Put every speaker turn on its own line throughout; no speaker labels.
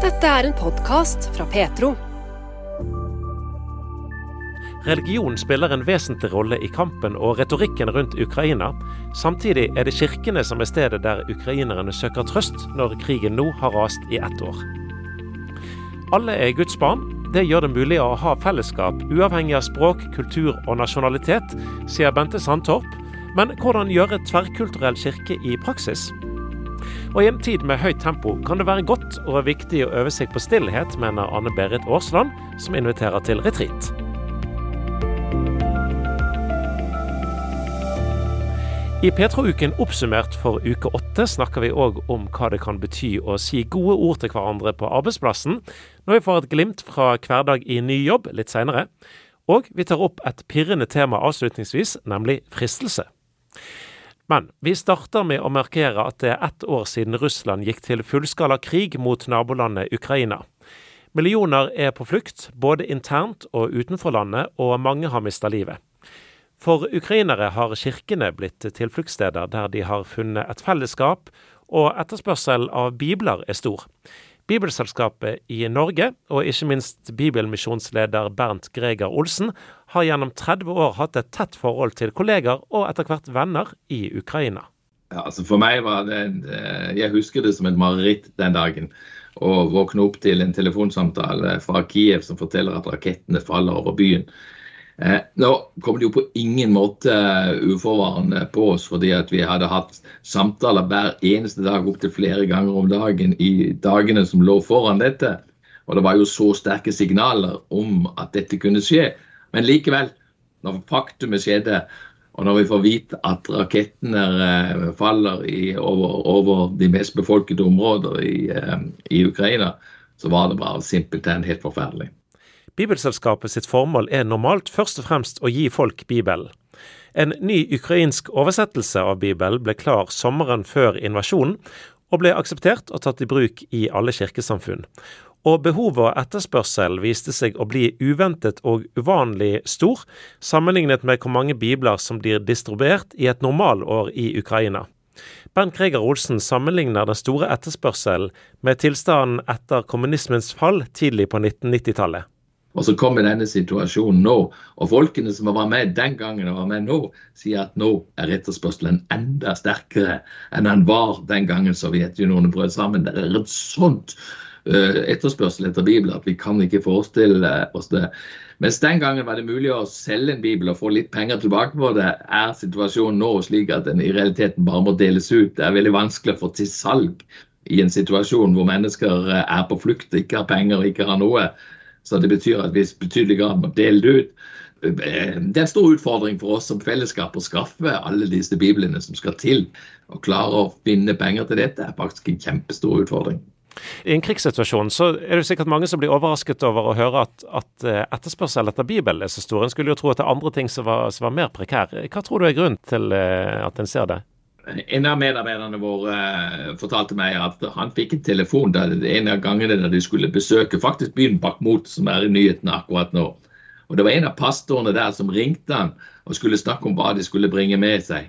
Dette er en podkast fra Petro.
Religion spiller en vesentlig rolle i kampen og retorikken rundt Ukraina. Samtidig er det kirkene som er stedet der ukrainerne søker trøst når krigen nå har rast i ett år. Alle er Guds barn. Det gjør det mulig å ha fellesskap, uavhengig av språk, kultur og nasjonalitet, sier Bente Sandtorp. Men hvordan gjøre tverrkulturell kirke i praksis? Og i en tid med høyt tempo kan det være godt og viktig å øve seg på stillhet, mener Anne Berit Aasland, som inviterer til retreat. I Petro-uken oppsummert for uke åtte snakker vi òg om hva det kan bety å si gode ord til hverandre på arbeidsplassen, når vi får et glimt fra hverdag i ny jobb litt seinere. Og vi tar opp et pirrende tema avslutningsvis, nemlig fristelse. Men vi starter med å markere at det er ett år siden Russland gikk til fullskala krig mot nabolandet Ukraina. Millioner er på flukt, både internt og utenfor landet, og mange har mista livet. For ukrainere har kirkene blitt tilfluktssteder der de har funnet et fellesskap, og etterspørsel av bibler er stor. Bibelselskapet i Norge, og ikke minst bibelmisjonsleder Bernt Greger Olsen, har gjennom 30 år hatt et tett forhold til kolleger og etter hvert venner i Ukraina.
Ja, altså for meg var det, Jeg husker det som et mareritt den dagen. Å våkne opp til en telefonsamtale fra Kiev som forteller at rakettene faller over byen. Eh, nå kom det jo på ingen måte uforvarende på oss, fordi at vi hadde hatt samtaler hver eneste dag opptil flere ganger om dagen i dagene som lå foran dette. Og det var jo så sterke signaler om at dette kunne skje. Men likevel, når faktumet skjedde, og når vi får vite at rakettene eh, faller i, over, over, de mest befolkede områder i, eh, i Ukraina, så var det bare simpelthen helt forferdelig.
Bibelselskapet sitt formål er normalt først og fremst å gi folk Bibelen. En ny ukrainsk oversettelse av Bibelen ble klar sommeren før invasjonen, og ble akseptert og tatt i bruk i alle kirkesamfunn. Og behovet og etterspørsel viste seg å bli uventet og uvanlig stor, sammenlignet med hvor mange bibler som blir distribuert i et normalår i Ukraina. Bernt Greger Olsen sammenligner den store etterspørselen med tilstanden etter kommunismens fall tidlig på 1990-tallet.
Og så kommer denne situasjonen nå. Og folkene som var med den gangen og var med nå, sier at nå er etterspørselen enda sterkere enn den var den gangen Sovjetunionen brøt sammen. Det er et sånt etterspørsel etter Bibelen at vi kan ikke forestille oss det. Mens den gangen var det mulig å selge en bibel og få litt penger tilbake på det, er situasjonen nå slik at den i realiteten bare må deles ut. Det er veldig vanskelig å få til salg i en situasjon hvor mennesker eh, er på flukt, ikke har penger og ikke har noe. Så det betyr at vi i betydelig grad må dele det ut. Eh, det er en stor utfordring for oss som fellesskap å skaffe alle disse biblene som skal til. Å klare å finne penger til dette er faktisk en kjempestor utfordring.
I en krigssituasjon så er det sikkert mange som blir overrasket over å høre at, at eh, etterspørsel etter Bibelen er så stor. En skulle jo tro at det er andre ting som var, som var mer prekære. Hva tror du er grunnen til eh, at en ser det?
En av medarbeiderne våre uh, fortalte meg at han fikk en telefon der, en av gangene da de skulle besøke faktisk byen Bakhmut, som er i nyhetene akkurat nå. Og Det var en av pastorene der som ringte han og skulle snakke om hva de skulle bringe med seg.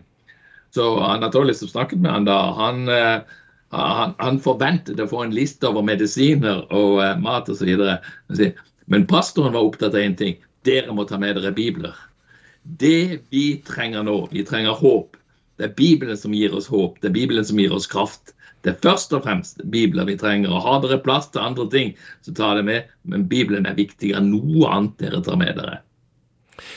Så Anatoly som snakket med han da, han, uh, han, han forventet å få en liste over medisiner og uh, mat osv. Men pastoren var opptatt av én ting. Dere må ta med dere bibler. Det vi trenger nå, vi trenger håp. Det er Bibelen som gir oss håp, det er Bibelen som gir oss kraft. Det er først og fremst Bibelen vi trenger. og Har dere plass til andre ting, så ta det med. Men Bibelen er viktigere enn noe annet dere tar med dere.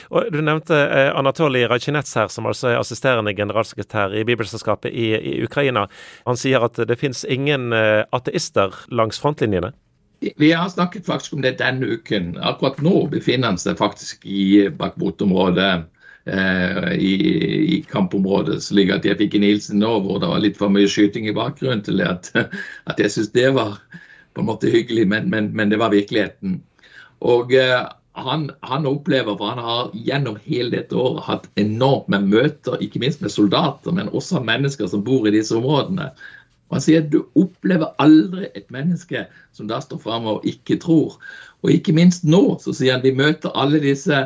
Og Du nevnte eh, Anatolij Rajkinets her, som altså er assisterende generalsekretær i Bibelselskapet i, i, Ukraina. Han sier at det finnes ingen eh, ateister langs frontlinjene.
Vi har snakket faktisk om det denne uken. Akkurat nå befinner han seg faktisk i Bakhmut-området Eh, i, i, kampområdet. slik at jeg fikk en hilsen nå hvor det var litt for mye skyting i bakgrunnen til at, at jeg syntes det var på en måte hyggelig, men, men, men det var virkeligheten. Og eh, han, han, opplever, for han har gjennom hele dette året hatt enormt med møter, ikke minst med soldater, men også mennesker som bor i disse områdene. Og han sier at du opplever aldri et menneske som da står fram og ikke tror. Og ikke minst nå, så sier han vi møter alle disse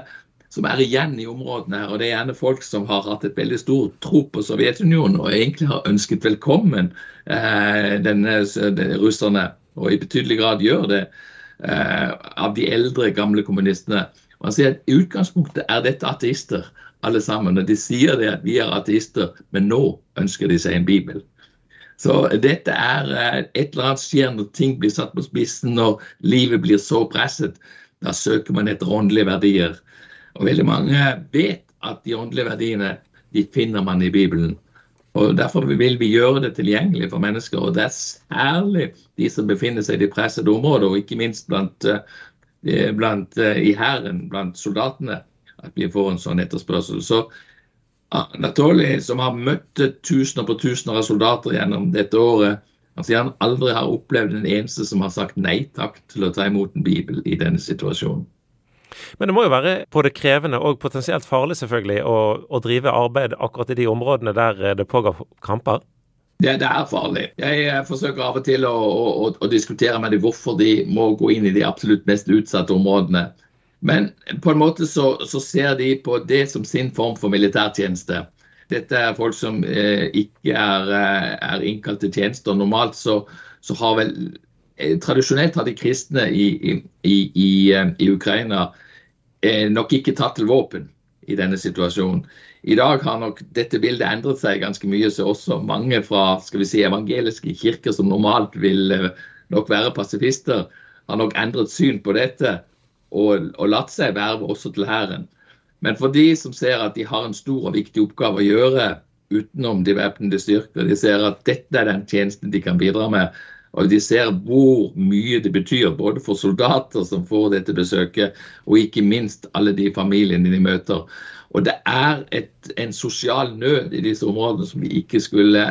som er igjen i områdene. her, og Det er gjerne folk som har hatt et veldig stor tro på Sovjetunionen og egentlig har ønsket velkommen eh, denne, de, russerne. og i betydelig grad gjør det, av de eldre, gamle kommunistene. Han sier at I utgangspunktet er dette ateister, alle sammen. og De sier det at vi er ateister, men nå ønsker de seg en bibel. Så dette er eh, et eller annet skjer når ting blir satt på spissen, når livet blir så presset. Da søker man etter åndelige verdier. Og veldig mange vet at de åndelige verdiene de finner man i Bibelen. Og Derfor vil vi gjøre det tilgjengelig for mennesker. og Det er særlig de som befinner seg i de pressede områder, og ikke minst blant, eh, blant i hæren, blant soldatene, at vi får en sånn etterspørsel. Så Anatoly, som har møtt tusener på tusener av soldater gjennom dette året, han sier han aldri har opplevd en eneste som har sagt nei takk til å ta imot en bibel i denne situasjonen.
Men det må jo være både krevende og potensielt farlig selvfølgelig å, å drive arbeid akkurat i de områdene der det pågår kamper?
Det, det, er farlig. Jeg forsøker av og til å, å, å diskutere med dem hvorfor de må gå inn i de absolutt mest utsatte områdene. Men på en måte så, så, ser de på det som sin form for militærtjeneste. Dette er folk som eh, ikke er, eh, er, innkalt til tjeneste. Normalt så, så har vel eh, Tradisjonelt har de kristne i, i, i, eh, i Ukraina eh, nok ikke tatt til våpen i denne situasjonen. I dag har nok dette bildet endret seg ganske mye, så også mange fra skal vi si, evangeliske kirker som normalt vil eh, nok være pasifister, har nok endret syn på dette og, og latt seg verve også til Hæren. Men for de som ser at de har en stor og viktig oppgave å gjøre utenom de væpnede styrker, de ser at dette er den tjenesten de kan bidra med, og de ser hvor mye det betyr, både for soldater som får dette besøket, og ikke minst alle de familiene de møter. Og det er et, en sosial nød i disse områdene som vi ikke skulle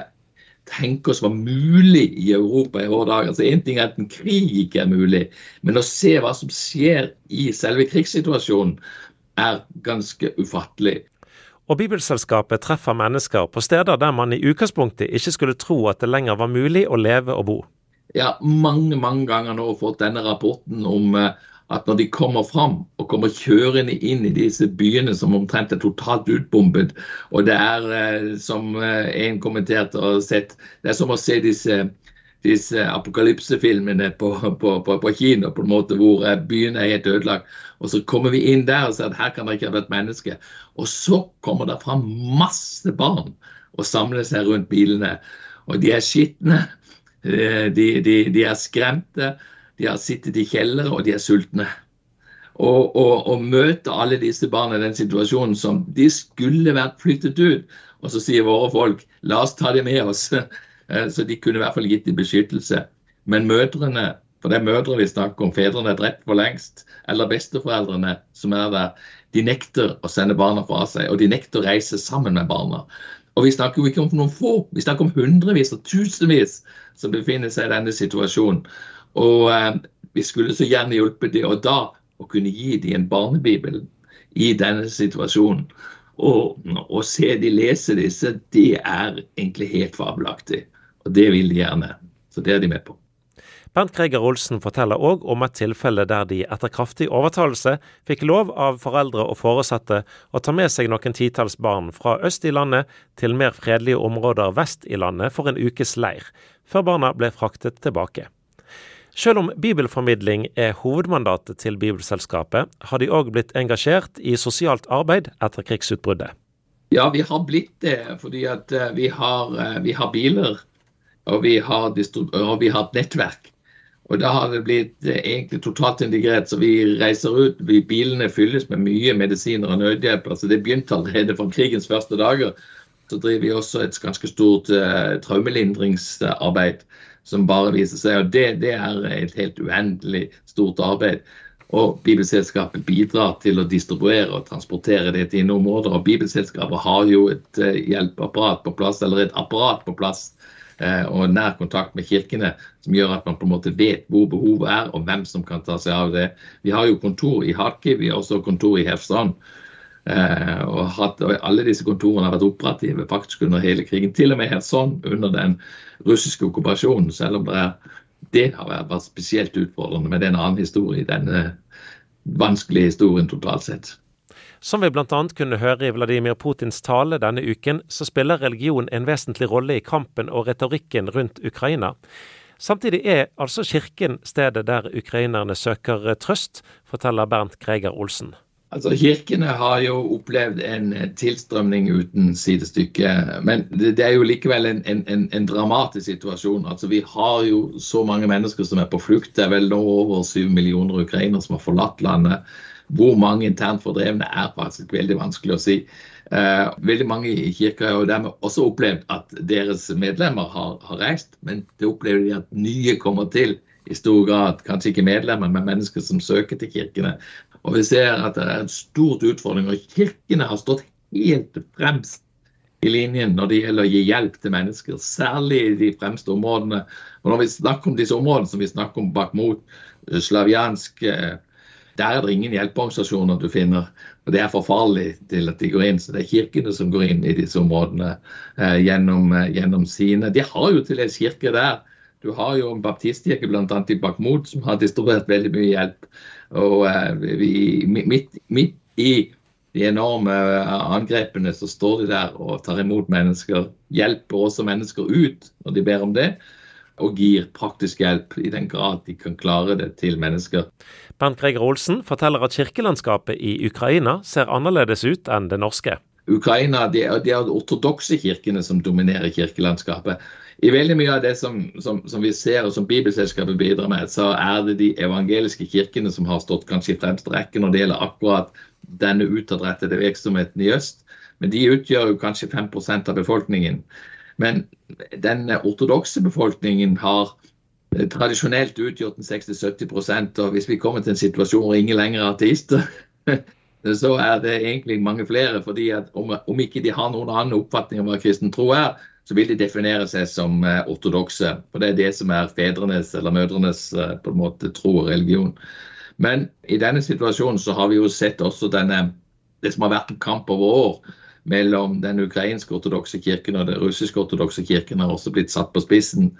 tenke oss var mulig i Europa i våre dager. Altså Én ting er at en krig ikke er mulig, men å se hva som skjer i selve krigssituasjonen, er ganske ufattelig.
Og Bibelselskapet treffer mennesker på steder der man i utgangspunktet ikke skulle tro at det lenger var mulig å leve og bo.
Ja, mange mange ganger nå fått denne rapporten om uh, at når de kommer fram og kommer kjørende inn i disse byene som omtrent er totalt utbombet, og det er, eh, som eh, en kommenterte og sett, det er som å se disse, disse apokalypsefilmene på, på, på, på, kino, på en måte hvor byen er helt ødelagt. Og så kommer vi inn der og ser at her kan det ikke ha vært menneske. Og så kommer det fram masse barn og samler seg rundt bilene. Og de er skitne, de, de, de er skremte. De har sittet i kjellere, og de er sultne. Og møte alle disse barna i den situasjonen som de skulle vært flyttet ut. Og så sier våre folk la oss ta dem med oss. Eh, så de kunne i hvert fall gitt dem beskyttelse. Men mødrene, for det er mødre vi snakker om, fedrene er drept for lengst, eller besteforeldrene som er der, de nekter å sende barna fra seg. Og de nekter å reise sammen med barna. Og vi snakker jo ikke om noen få, vi snakker om hundrevis og tusenvis som befinner seg i denne situasjonen. Og eh, vi skulle så gjerne hjulpet dem, og da å kunne gi dem en barnebibel i denne situasjonen. Og å se de lese disse, det er egentlig helt fabelaktig. Og det vil de gjerne. Så det er de med på.
Bernt Greger Olsen forteller òg om et tilfelle der de etter kraftig overtalelse fikk lov av foreldre og foresatte å ta med seg noen titalls barn fra øst i landet til mer fredelige områder vest i landet for en ukes leir, før barna ble fraktet tilbake. Selv om bibelformidling er hovedmandatet til Bibelselskapet, har de òg blitt engasjert i sosialt arbeid etter krigsutbruddet.
Ja, vi har blitt det fordi at eh, vi har, eh, vi har biler og vi har, og vi har, et nettverk. Og Da har det blitt eh, egentlig totalt integrert. så Vi reiser ut, vi, bilene fylles med mye medisiner og nødhjelp. altså Det begynte allerede fra krigens første dager. Så driver vi også et ganske stort uh, traumelindringsarbeid som bare viser seg. og det, det, er et helt uendelig stort arbeid. Og Bibelselskapet bidrar til å distribuere og transportere det til områder. Og Bibelselskapet har jo et uh, hjelpeapparat på plass, eller et apparat på plass, og nær kontakt med kirkene, som gjør at man på en måte vet hvor behovet er, og hvem som kan ta seg av det. Vi har jo kontor i Harkiv, vi har også kontor i Hefstrand. Uh, og, hatt, og, Alle disse kontorene har vært operative faktisk under hele krigen. Til og med helt sånn under den russiske okkupasjonen, selv om det, er, det har vært spesielt utfordrende. Men det er en annen historie, denne vanskelige historien totalt sett.
Som vi bl.a. kunne høre i Vladimir Putins tale denne uken, så spiller religion en vesentlig rolle i kampen og retorikken rundt Ukraina. Samtidig er altså kirken stedet der ukrainerne søker trøst, forteller Bernt Greger Olsen.
Altså, Kirkene har jo opplevd en tilstrømning uten sidestykke. Men det er jo likevel en, en, en, dramatisk situasjon. Altså, Vi har jo så mange mennesker som er på flukt. Det er vel nå over syv millioner ukrainere som har forlatt landet. Hvor mange internt fordrevne er faktisk veldig vanskelig å si. Eh, veldig mange i kirka har dermed også opplevd at deres medlemmer har, har reist, men det opplever de at nye kommer til i stor grad. Kanskje ikke medlemmer, men mennesker som søker til kirkene. Og vi ser at det er en stort utfordring. Og kirkene har stått helt fremst i linjen når det gjelder å gi hjelp til mennesker, særlig i de fremste områdene. Og når vi snakker om disse områdene som vi snakker om bak mot Slavjansk, eh, der er det ingen hjelpeorganisasjoner du finner. Og det er for farlig til at de går inn. Så det er kirkene som går inn i disse områdene eh, gjennom, eh, gjennom, sine. De har jo til dels kirker der. Du har jo en baptistkirke bl.a. i Bakhmut som har distribuert veldig mye hjelp. Og eh, vi, midt, midt, i de enorme eh, angrepene så står de der og tar imot mennesker. Hjelper også mennesker ut når de ber om det. Og gir praktisk hjelp i den grad de kan klare det til mennesker.
Bernt Greger Olsen forteller at kirkelandskapet i Ukraina ser annerledes ut enn det norske.
Ukraina, Det er de ortodokse kirkene som dominerer kirkelandskapet i veldig mye av det som, som, som, vi ser og som Bibelselskapet bidrar med, så er det de evangeliske kirkene som har stått kanskje i fremste rekke når det gjelder akkurat denne utadrettede virksomheten i øst. Men de utgjør jo kanskje 5% av befolkningen. Men den ortodokse befolkningen har eh, tradisjonelt utgjort 60-70% og hvis vi kommer til en situasjon hvor ingen lenger er ateister, så er det egentlig mange flere. fordi at om, om ikke de har noen annen oppfatning om hva kristen tro er, så vil de definere seg som eh, ortodokse. For det er det som er fedrenes eller mødrenes eh, på en måte tro og religion. Men i denne situasjonen så har vi jo sett også denne, det som har vært en kamp over år mellom den ukrainske ortodokse kirken og den russiske ortodokse kirken har også blitt satt på spissen.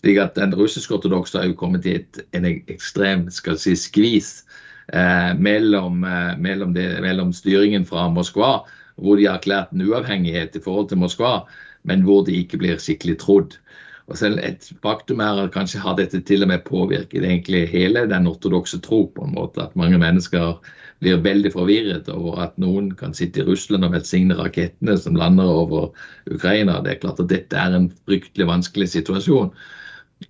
slik at Den russiske ortodokse har jo kommet i en ekstrem skal si, skvis eh, mellom, eh, mellom, det, mellom, styringen fra Moskva, hvor de har erklært en uavhengighet i forhold til Moskva, men hvor de ikke blir skikkelig trodd. Og selv Et faktum er at kanskje har dette til og med påvirket egentlig hele den ortodokse tro på en måte. At mange mennesker blir veldig forvirret over at noen kan sitte i Russland og velsigne rakettene som lander over Ukraina. Det er klart at dette er en fryktelig vanskelig situasjon.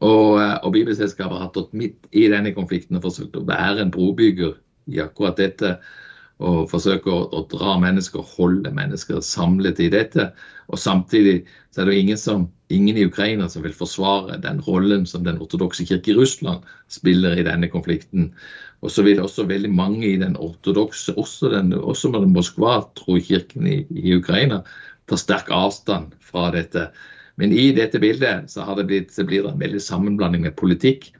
Og, eh, og Bibelselskapet har stått midt i denne konflikten og forsøkt å være en brobygger i akkurat dette og forsøke å, å, dra mennesker, holde mennesker samlet i dette. Og samtidig så er det ingen, som, ingen i Ukraina som vil forsvare den rollen som den ortodokse kirke i Russland spiller i denne konflikten. Og så vil også veldig mange i den ortodokse, også, den, også med den Moskva-trokirken i, i Ukraina, ta sterk avstand fra dette. Men i dette bildet så, det blitt, så blir det en veldig sammenblanding med politikk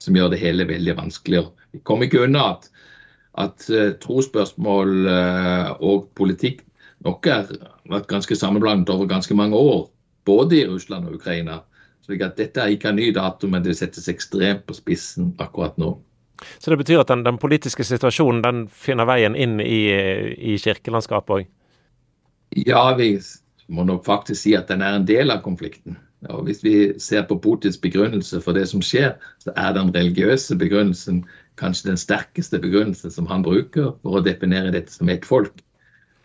som gjør det hele veldig vanskeligere. Vi kommer ikke unna at at uh, trosspørsmål uh, og politikk nok har vært ganske sammenblandet over ganske mange år. Både i Russland og Ukraina. Så dette er ikke en ny dato, men det settes ekstremt på spissen akkurat nå.
Så det betyr at den, den politiske situasjonen den finner veien inn i, i kirkelandskapet òg?
Ja, vi må nok faktisk si at den er en del av konflikten. Og Hvis vi ser på Putins begrunnelse for det som skjer, så er den religiøse begrunnelsen kanskje den sterkeste begrunnelsen som han bruker for å definere dette som ett folk.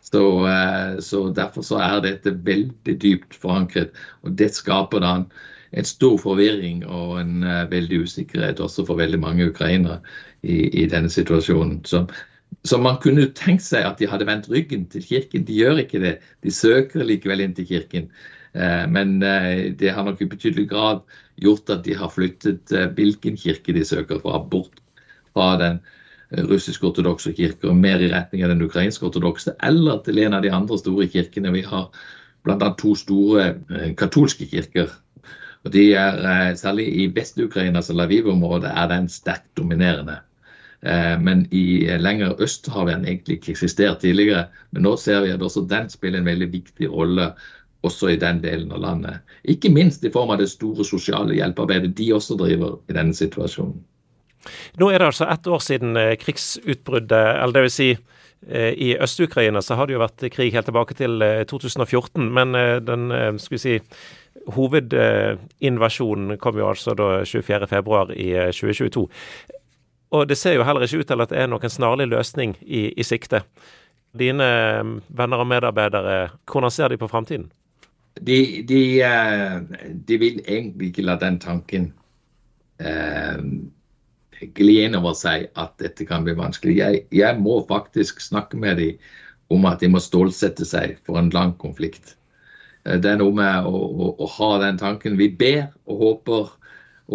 Så, eh, så, Derfor så er dette veldig dypt forankret. og Det skaper da en, en stor forvirring og en uh, veldig usikkerhet også for veldig mange ukrainere i, i denne situasjonen. Så, så, man kunne tenkt seg at de hadde vendt ryggen til kirken. De gjør ikke det. De søker likevel inn til kirken. Uh, men uh, det har nok i betydelig grad gjort at de har flyttet hvilken kirke de søker fra, bort fra den russisk-ortodokse kirke og mer i retning av den ukrainsk-ortodokse, eller til en av de andre store kirkene. Vi har bl.a. to store katolske kirker. Og de er, eh, Særlig i Vest-Ukraina, altså Lviv-området, er den sterkt dominerende. Eh, men i lenger øst har den egentlig ikke eksistert tidligere. Men nå ser vi at også den spiller en veldig viktig rolle også i den delen av landet. Ikke minst i form av det store sosiale hjelpearbeidet de også driver i denne situasjonen.
Nå er det altså ett år siden eh, krigsutbruddet, eller vil si eh, i Øst-Ukraina så har det jo vært krig helt tilbake til 2014, eh, men den skal vi si, Hovedinvasjonen kom jo altså da 24.2 i 2022. Og det ser jo heller ikke ut til at det er noen snarlig løsning i, i sikte. Dine venner og medarbeidere, hvordan ser de på framtiden?
De, de, de, vil egentlig ikke la den tanken eh, gli inn over seg at dette kan bli vanskelig. Jeg, jeg må faktisk snakke med dem om at de må stålsette seg for en lang konflikt. Eh, det er noe med å, å, å, ha den tanken. Vi ber og håper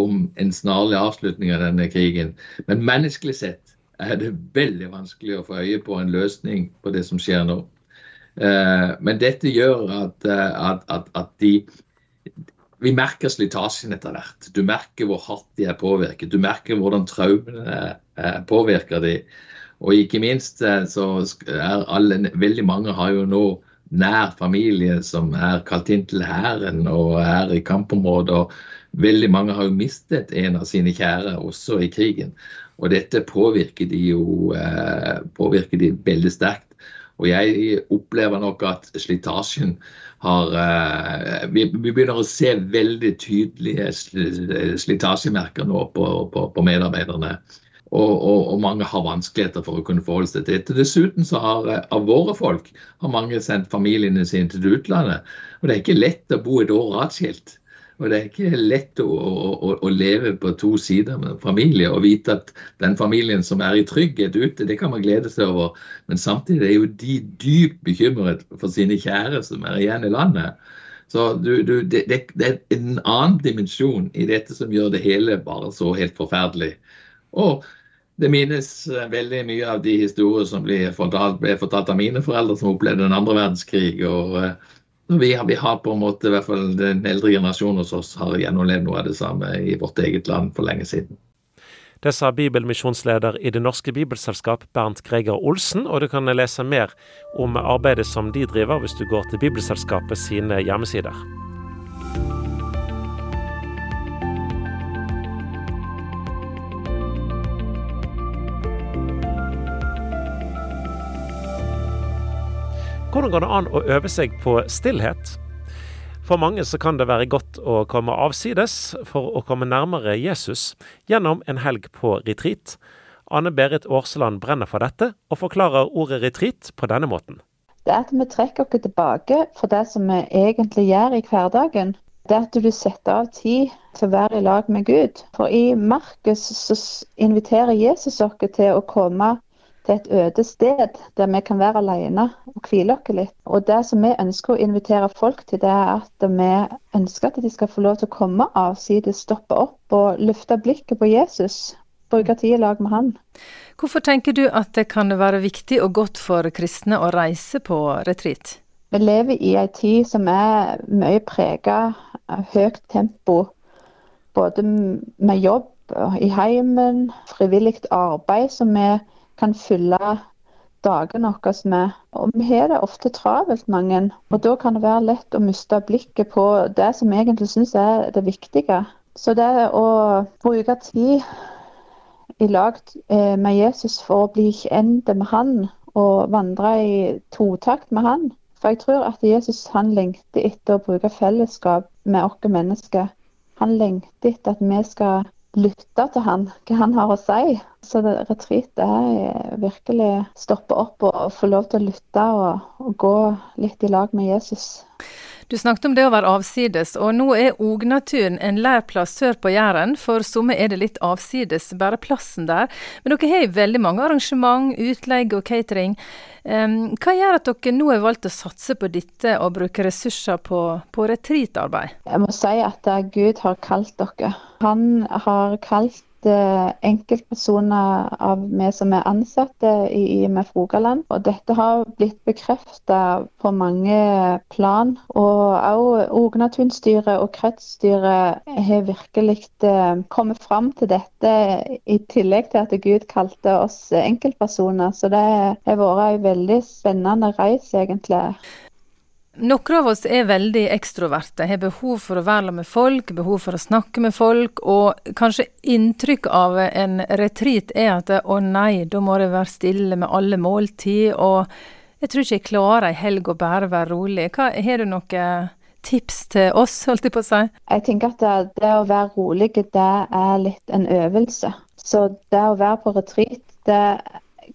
om en snarlig avslutning av denne krigen. Men menneskelig sett er det veldig vanskelig å få øye på en løsning på det som skjer nå. Eh, men dette gjør at, eh, at, at, at de vi merker slitasjen etter hvert. Du merker hvor hardt de er påvirket. Du merker hvordan traumene påvirker de. Og ikke minst så er alle, veldig mange har jo nå nær familie som er kalt inn til hæren og er i kampområder. Veldig mange har jo mistet en av sine kjære også i krigen. Og dette påvirker de jo eh, påvirker de veldig sterkt. Og jeg opplever nok at slitasjen har eh, vi, begynner å se veldig tydelige slitasjemerker nå på, på, på medarbeiderne. Og, og, og, mange har vanskeligheter for å kunne forholde seg til dette. Dessuten så har eh, av våre folk har mange sendt familiene sine til utlandet. Og det er ikke lett å bo et år atskilt. Og det er ikke lett å, å, å, leve på to sider med familie og vite at den familien som er i trygghet ute, det kan man glede seg over. Men samtidig er jo de dypt bekymret for sine kjære som er igjen i landet. Så du, du, det, det, det, er en annen dimensjon i dette som gjør det hele bare så helt forferdelig. Og det minnes eh, veldig mye av de historier som ble fortalt, ble fortalt av mine foreldre som opplevde den andre verdenskrig. og uh, vi har, vi har, på en måte, i hvert fall den eldre generasjonen hos oss har gjennomlevd noe av det samme i vårt eget land for lenge siden.
Det sa bibelmisjonsleder i Det norske bibelselskap Bernt Greger Olsen, og du kan lese mer om arbeidet som de driver hvis du går til Bibelselskapet sine hjemmesider. Hvordan går det an å øve seg på stillhet? For mange så kan det være godt å komme avsides for å komme nærmere Jesus gjennom en helg på retreat. Anne Berit Aarsland brenner for dette, og forklarer ordet retreat på denne måten.
Det er at vi trekker oss tilbake for det som vi egentlig gjør i hverdagen. Det er at du setter av tid til å være i lag med Gud. For i Markus så inviterer Jesus oss til å komme et øde sted der vi kan være alene og hvile oss litt. Og det som vi ønsker å invitere folk til, det er at vi ønsker at de skal få lov til å komme avsides, stoppe opp og løfte blikket på Jesus. Bruke tid i lag med han.
Hvorfor tenker du at det kan være viktig og godt for kristne å reise på retreat?
Vi lever i en tid som er mye prega av høyt tempo. Både med jobb i heimen, frivillig arbeid som vi kan fylle dagene våre med. Og vi har det ofte travelt, mange. Og da kan det være lett å miste blikket på det som egentlig syns er det viktige. Så det å bruke tid i lag eh, med Jesus for å bli kjent med han og vandre i totakt med han. For jeg tror at Jesus han lengter etter å bruke fellesskap med oss mennesker. Han lengter etter at vi skal lytte til han, hva han har å si. Så det, retreat er virkelig stoppe opp og få lov til å lytte og, og gå litt i lag med Jesus.
Du snakket om det å være avsides, og nå er Ognaturen en leirplass sør på Jæren. For somme er det litt avsides, bare plassen der. Men dere har jo veldig mange arrangement, utleie og catering. Um, hva gjør at dere nå har valgt å satse på dette og bruke ressurser på, på retreatarbeid?
Jeg må si at Gud har kalt dere. Han har kalt enkeltpersoner av vi som er ansatte i IMF Rogaland. Og dette har blitt bekreftet på mange plan. Og også Ognatunstyret og kretsstyret har virkelig eh, kommet fram til dette, i tillegg til at Gud kalte oss enkeltpersoner. Så det har vært en veldig spennende reis, egentlig.
Noen av oss er veldig ekstroverte, har behov for å være med folk, behov for å snakke med folk, og kanskje inntrykk av en retreat er at å nei, da må det være stille med alle måltid, og jeg tror ikke jeg klarer ei helg å bare være rolig. Hva, har du noen tips til oss, holdt jeg på å si?
Jeg tenker at det, det å være rolig, det er litt en øvelse. Så det å være på retreat, det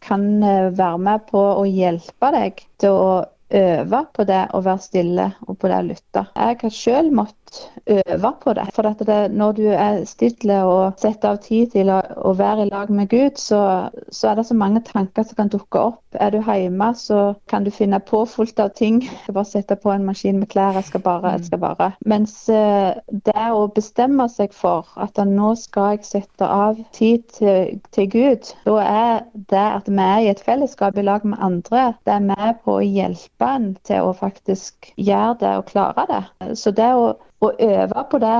kan eh, være med på å hjelpe deg til å øve på det å være stille og på det å lytte. Jeg har selv måttet øve på det. For det, når du er stille og setter av tid til å, å være i lag med Gud, så, så, er det så mange tanker som kan dukke opp. Er du hjemme, så kan du finne på fullt av ting. Jeg skal bare sette på en maskin med klær, jeg skal bare, jeg skal bare. Mens eh, det å bestemme seg for at nå skal jeg sette av tid til, til Gud, da er det at vi er i et fellesskap i lag med andre, det er med på å hjelpe en til å faktisk gjøre det og klare det. Så det å øve på det,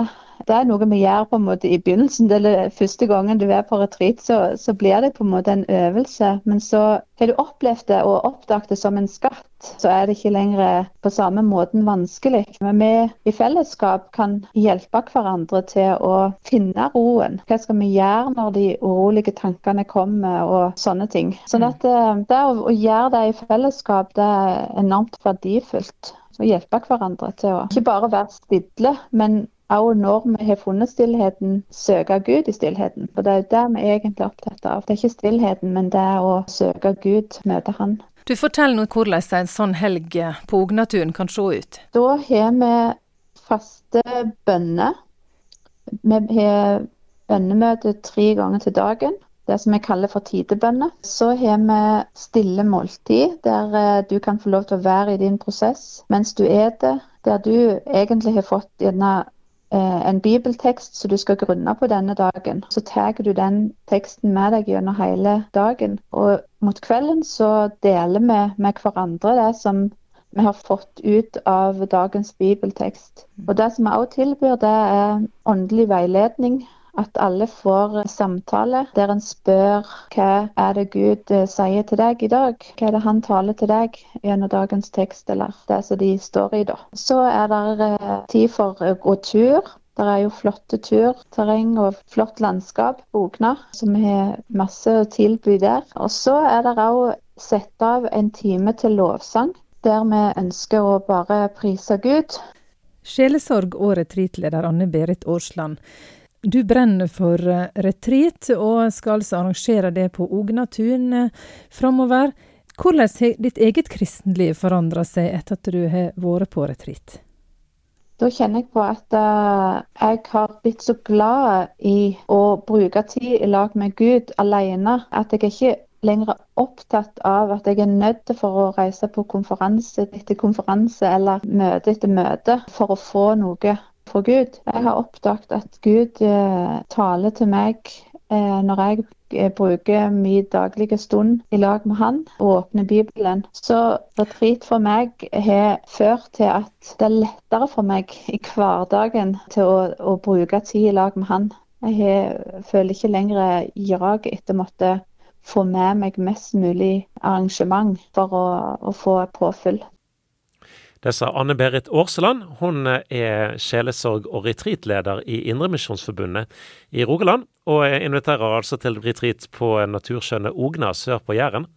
det er noe vi gjør på en måte i begynnelsen. Det er første gangen du er på retreat, så, så blir det på en måte en øvelse. Men så har du opplevd det og oppdaget det som en skatt, så er det ikke lenger på samme måten vanskelig. Men vi i fellesskap kan hjelpe hverandre til å finne roen. Hva skal vi gjøre når de urolige tankene kommer og sånne ting. Sånn at det, eh, det å, å gjøre det i fellesskap, det er enormt verdifullt. Å hjelpe hverandre til å ikke bare være stille, men også når vi har funnet stillheten, søke Gud i stillheten. For det er jo det vi er egentlig opptatt av. Det er ikke stillheten, men det er å søke Gud, møte Han.
Du Fortell nå hvordan en sånn helg på Ognaturen kan se ut.
Da har vi faste bønner. Vi har bønnemøte tre ganger til dagen. Det som vi kaller for tidebønner. Så har vi stille måltid, der eh, du kan få lov til å være i din prosess mens du eter. Der du egentlig har fått gjerne Eh, en bibeltekst som du skal grunne på denne dagen. Så tar du den teksten med deg gjennom hele dagen. Og mot kvelden så deler vi med hverandre det som vi har fått ut av dagens bibeltekst. Og Det som vi også tilbyr, det er åndelig veiledning at alle får samtale der en spør hva er det Gud eh, sier til deg i dag? Hva er det han taler til deg gjennom dagens tekst, eller det som de står i, da. Så er det eh, tid for å gå tur. Det er jo flotte turterreng og flott landskap på Ogna, som har masse å tilby der. Og så er det òg satt av en time til lovsang, der vi ønsker å bare prise Gud.
Sjelesorg og retreatleder Anne Berit Årsland. Du brenner for eh, retreat, og skal altså arrangere det på Ognatun eh, framover. Hvordan har ditt eget kristenliv forandra seg etter at du har vært på retreat?
Da kjenner jeg på at uh, jeg har blitt så glad i å bruke tid i lag med Gud alene, at jeg ikke lenger opptatt av at jeg er nødt for å reise på konferanse etter konferanse eller møte etter møte for å få noe fra Gud. Jeg har oppdaget at Gud eh, taler til meg eh, når jeg eh, bruker min daglige stund i lag med han og åpner Bibelen. Så retreat for meg har ført til at det er lettere for meg i hverdagen til å, å bruke tid i lag med han. Jeg har, føler ikke lenger jag etter å måtte få med meg mest mulig arrangement for å, å få påfyll.
Det sa Anne Berit Aarseland. Hun er sjelesorg- og retreatleder i Indremisjonsforbundet i Rogaland, og inviterer altså til retreat på naturskjønne Ogna sør på Jæren.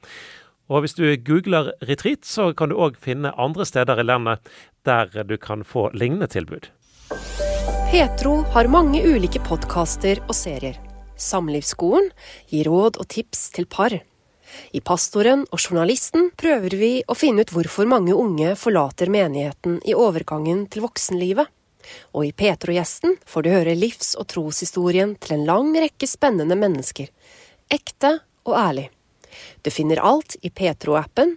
Og hvis du googler retreat, så kan du òg finne andre steder i landet der du kan få lignende tilbud.
Petro har mange ulike podkaster og serier. Samlivsskolen gir råd og tips til par. I Pastoren og Journalisten prøver vi å finne ut hvorfor mange unge forlater menigheten i overgangen til voksenlivet. Og i Petro-gjesten får du høre livs- og troshistorien til en lang rekke spennende mennesker. Ekte og ærlig. Du finner alt i Petro-appen,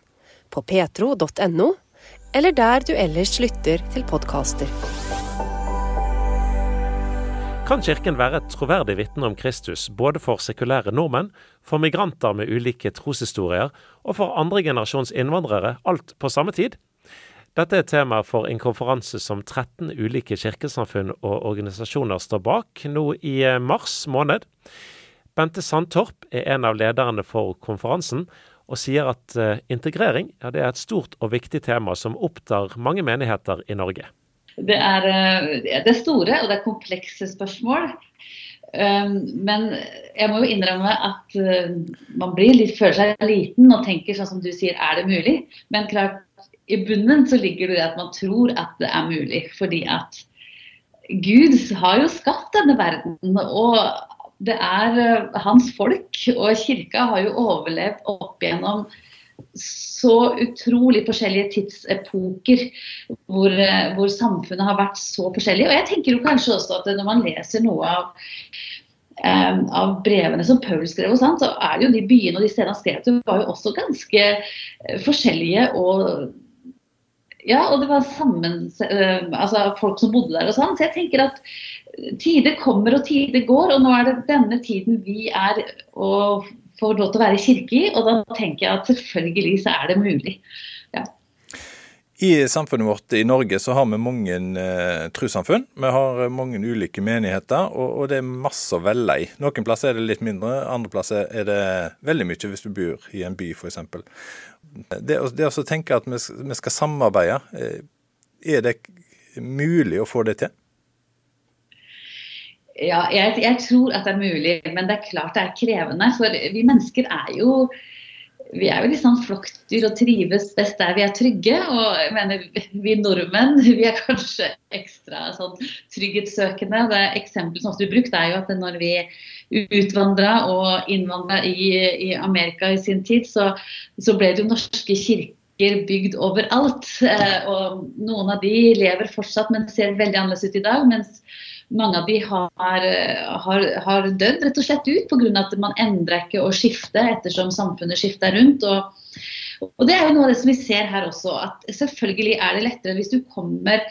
på petro.no, eller der du ellers lytter til podkaster.
Kan Kirken være et troverdig vitne om Kristus, både for sekulære nordmenn, for migranter med ulike troshistorier og for andre generasjons innvandrere, alt på samme tid? Dette er tema for en konferanse som 13 ulike kirkesamfunn og organisasjoner står bak nå i eh, mars måned. Bente Sandtorp er en av lederne for konferansen, og sier at eh, integrering ja, er et stort og viktig tema som opptar mange menigheter i Norge.
Det er, eh, det er store og det er komplekse spørsmål. Um, men jeg må jo innrømme at uh, man litt, føler seg liten og tenker sånn som du sier, er det mulig? Men klart, i bunnen så ligger det at man tror at det er mulig. Fordi at Gud har jo skapt denne verden. Og det er eh, hans folk, og kirka har jo overlevd opp igjennom så utrolig forskjellige tidsepoker hvor, eh, hvor, samfunnet har vært så forskjellig. Og jeg tenker jo kanskje også at når man leser noe av, um, av brevene som Paul skrev, og sånt, så er jo de byene og de stedene han skrev til, var jo også ganske forskjellige. og ja, og det var sammen, altså folk som bodde der og sånn. Så jeg tenker at tider kommer og tider går, og nå er det denne tiden vi er og får lov til å være i kirke i. Og da tenker jeg at selvfølgelig så er det mulig. Ja.
I samfunnet vårt i Norge så har vi mange eh, trossamfunn. Vi har mange ulike menigheter, og, og, det er masse å velge i. Noen plasser er det litt mindre, andre plasser er det veldig mye hvis du bor i en by f.eks. Det, det å tenke at vi, vi skal samarbeide, eh, er det mulig å få det til?
Ja, jeg, jeg, tror at det er mulig, men det er klart det er krevende. For vi mennesker er jo vi er jo litt sånn flokkdyr og trives best der vi er trygge. Og jeg mener, vi nordmenn vi er kanskje ekstra sånn trygghetssøkende. Det Eksempelet som ofte blir brukt, er jo at når vi utvandra og innvandra i, i, Amerika i sin tid, så, så ble det jo norske kirker bygd overalt. Eh, og noen av de lever fortsatt, men ser veldig annerledes ut i dag. mens mange av de har, har, har dødd rett og slett ut pga. at man endrer ikke å skifte ettersom samfunnet skifter rundt. Og, og, Det er jo noe av det som vi ser her også, at selvfølgelig er det lettere hvis du kommer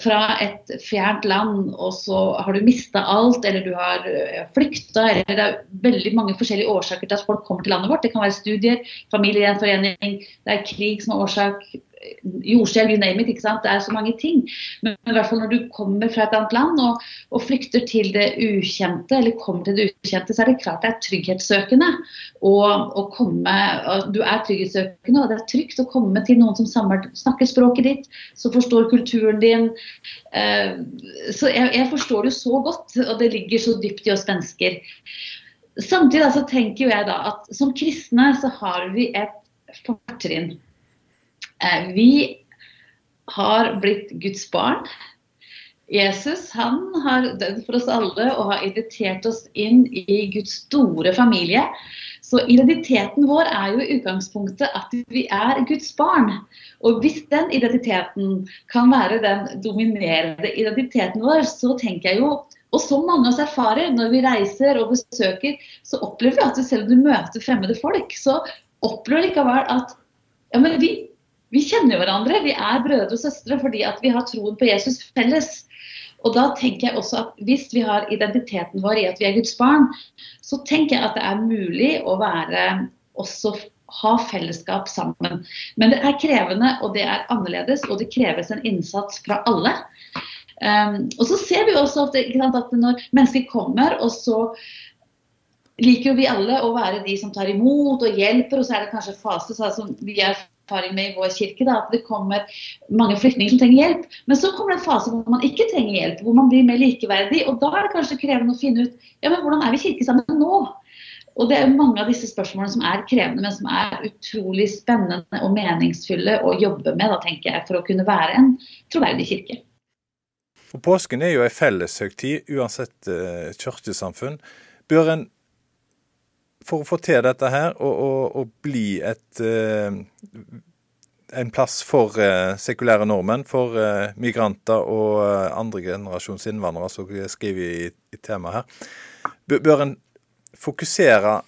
fra et fjernt land og så har du mista alt, eller du har flykta, eller det er veldig mange forskjellige årsaker til at folk kommer til landet vårt. Det kan være studier, familiegjenforening, det er krig som er årsak, jordskjelv, you name it. ikke sant? Det er så mange ting. Men, i hvert fall når du kommer fra et annet land og, og, flykter til det ukjente, eller kommer til det ukjente, så er det klart det er trygghetssøkende. Og, og komme, du er trygghetssøkende, og det er trygt å komme til noen som snakker språket ditt, som forstår kulturen din. Eh, så jeg, jeg forstår det jo så godt, og det ligger så dypt i oss mennesker. Samtidig så tenker jeg da at som kristne så har vi et fortrinn. Eh, vi har blitt Guds barn. Jesus han har dødd for oss alle og har invitert oss inn i Guds store familie. Så identiteten vår er jo i utgangspunktet at vi er Guds barn. Og hvis den identiteten kan være den dominerende identiteten vår, så tenker jeg jo og så mange av oss erfarer når vi reiser og besøker, så opplever vi at selv om du møter fremmede folk, så opplever du likevel at ja, men vi vi kjenner hverandre. Vi er brødre og søstre fordi vi har troen på Jesus felles. Og da tenker jeg også at Hvis vi har identiteten vår i at vi er Guds barn, så tenker jeg at det er mulig å være også ha fellesskap sammen. Men det er krevende, og det er annerledes, og det kreves en innsats fra alle. Um, og så ser vi også at, sant, at når mennesker kommer, og så liker jo vi alle å være de som tar imot og hjelper, og så er det kanskje fase sånn vi er erfaring med i vår kirke, da, at det kommer mange flyktninger som trenger hjelp. Men så kommer det en fase hvor man ikke trenger hjelp, hvor man blir mer likeverdig. Og da er det kanskje krevende å finne ut ja, men hvordan er vi kirke sammen nå? Og det er mange av disse spørsmålene som er krevende, men som er utrolig spennende og meningsfulle å jobbe med, da, tenker jeg, for å kunne være en troverdig kirke.
For Påsken er jo en felleshøgtid uansett uh, kirkesamfunn. Bør en for å få til dette her, og, og, og bli et uh, en plass for uh, sekulære nordmenn, for uh, migranter og uh, andre generasjons innvandrere, som skriver i, i temaet her. Bør en fokusere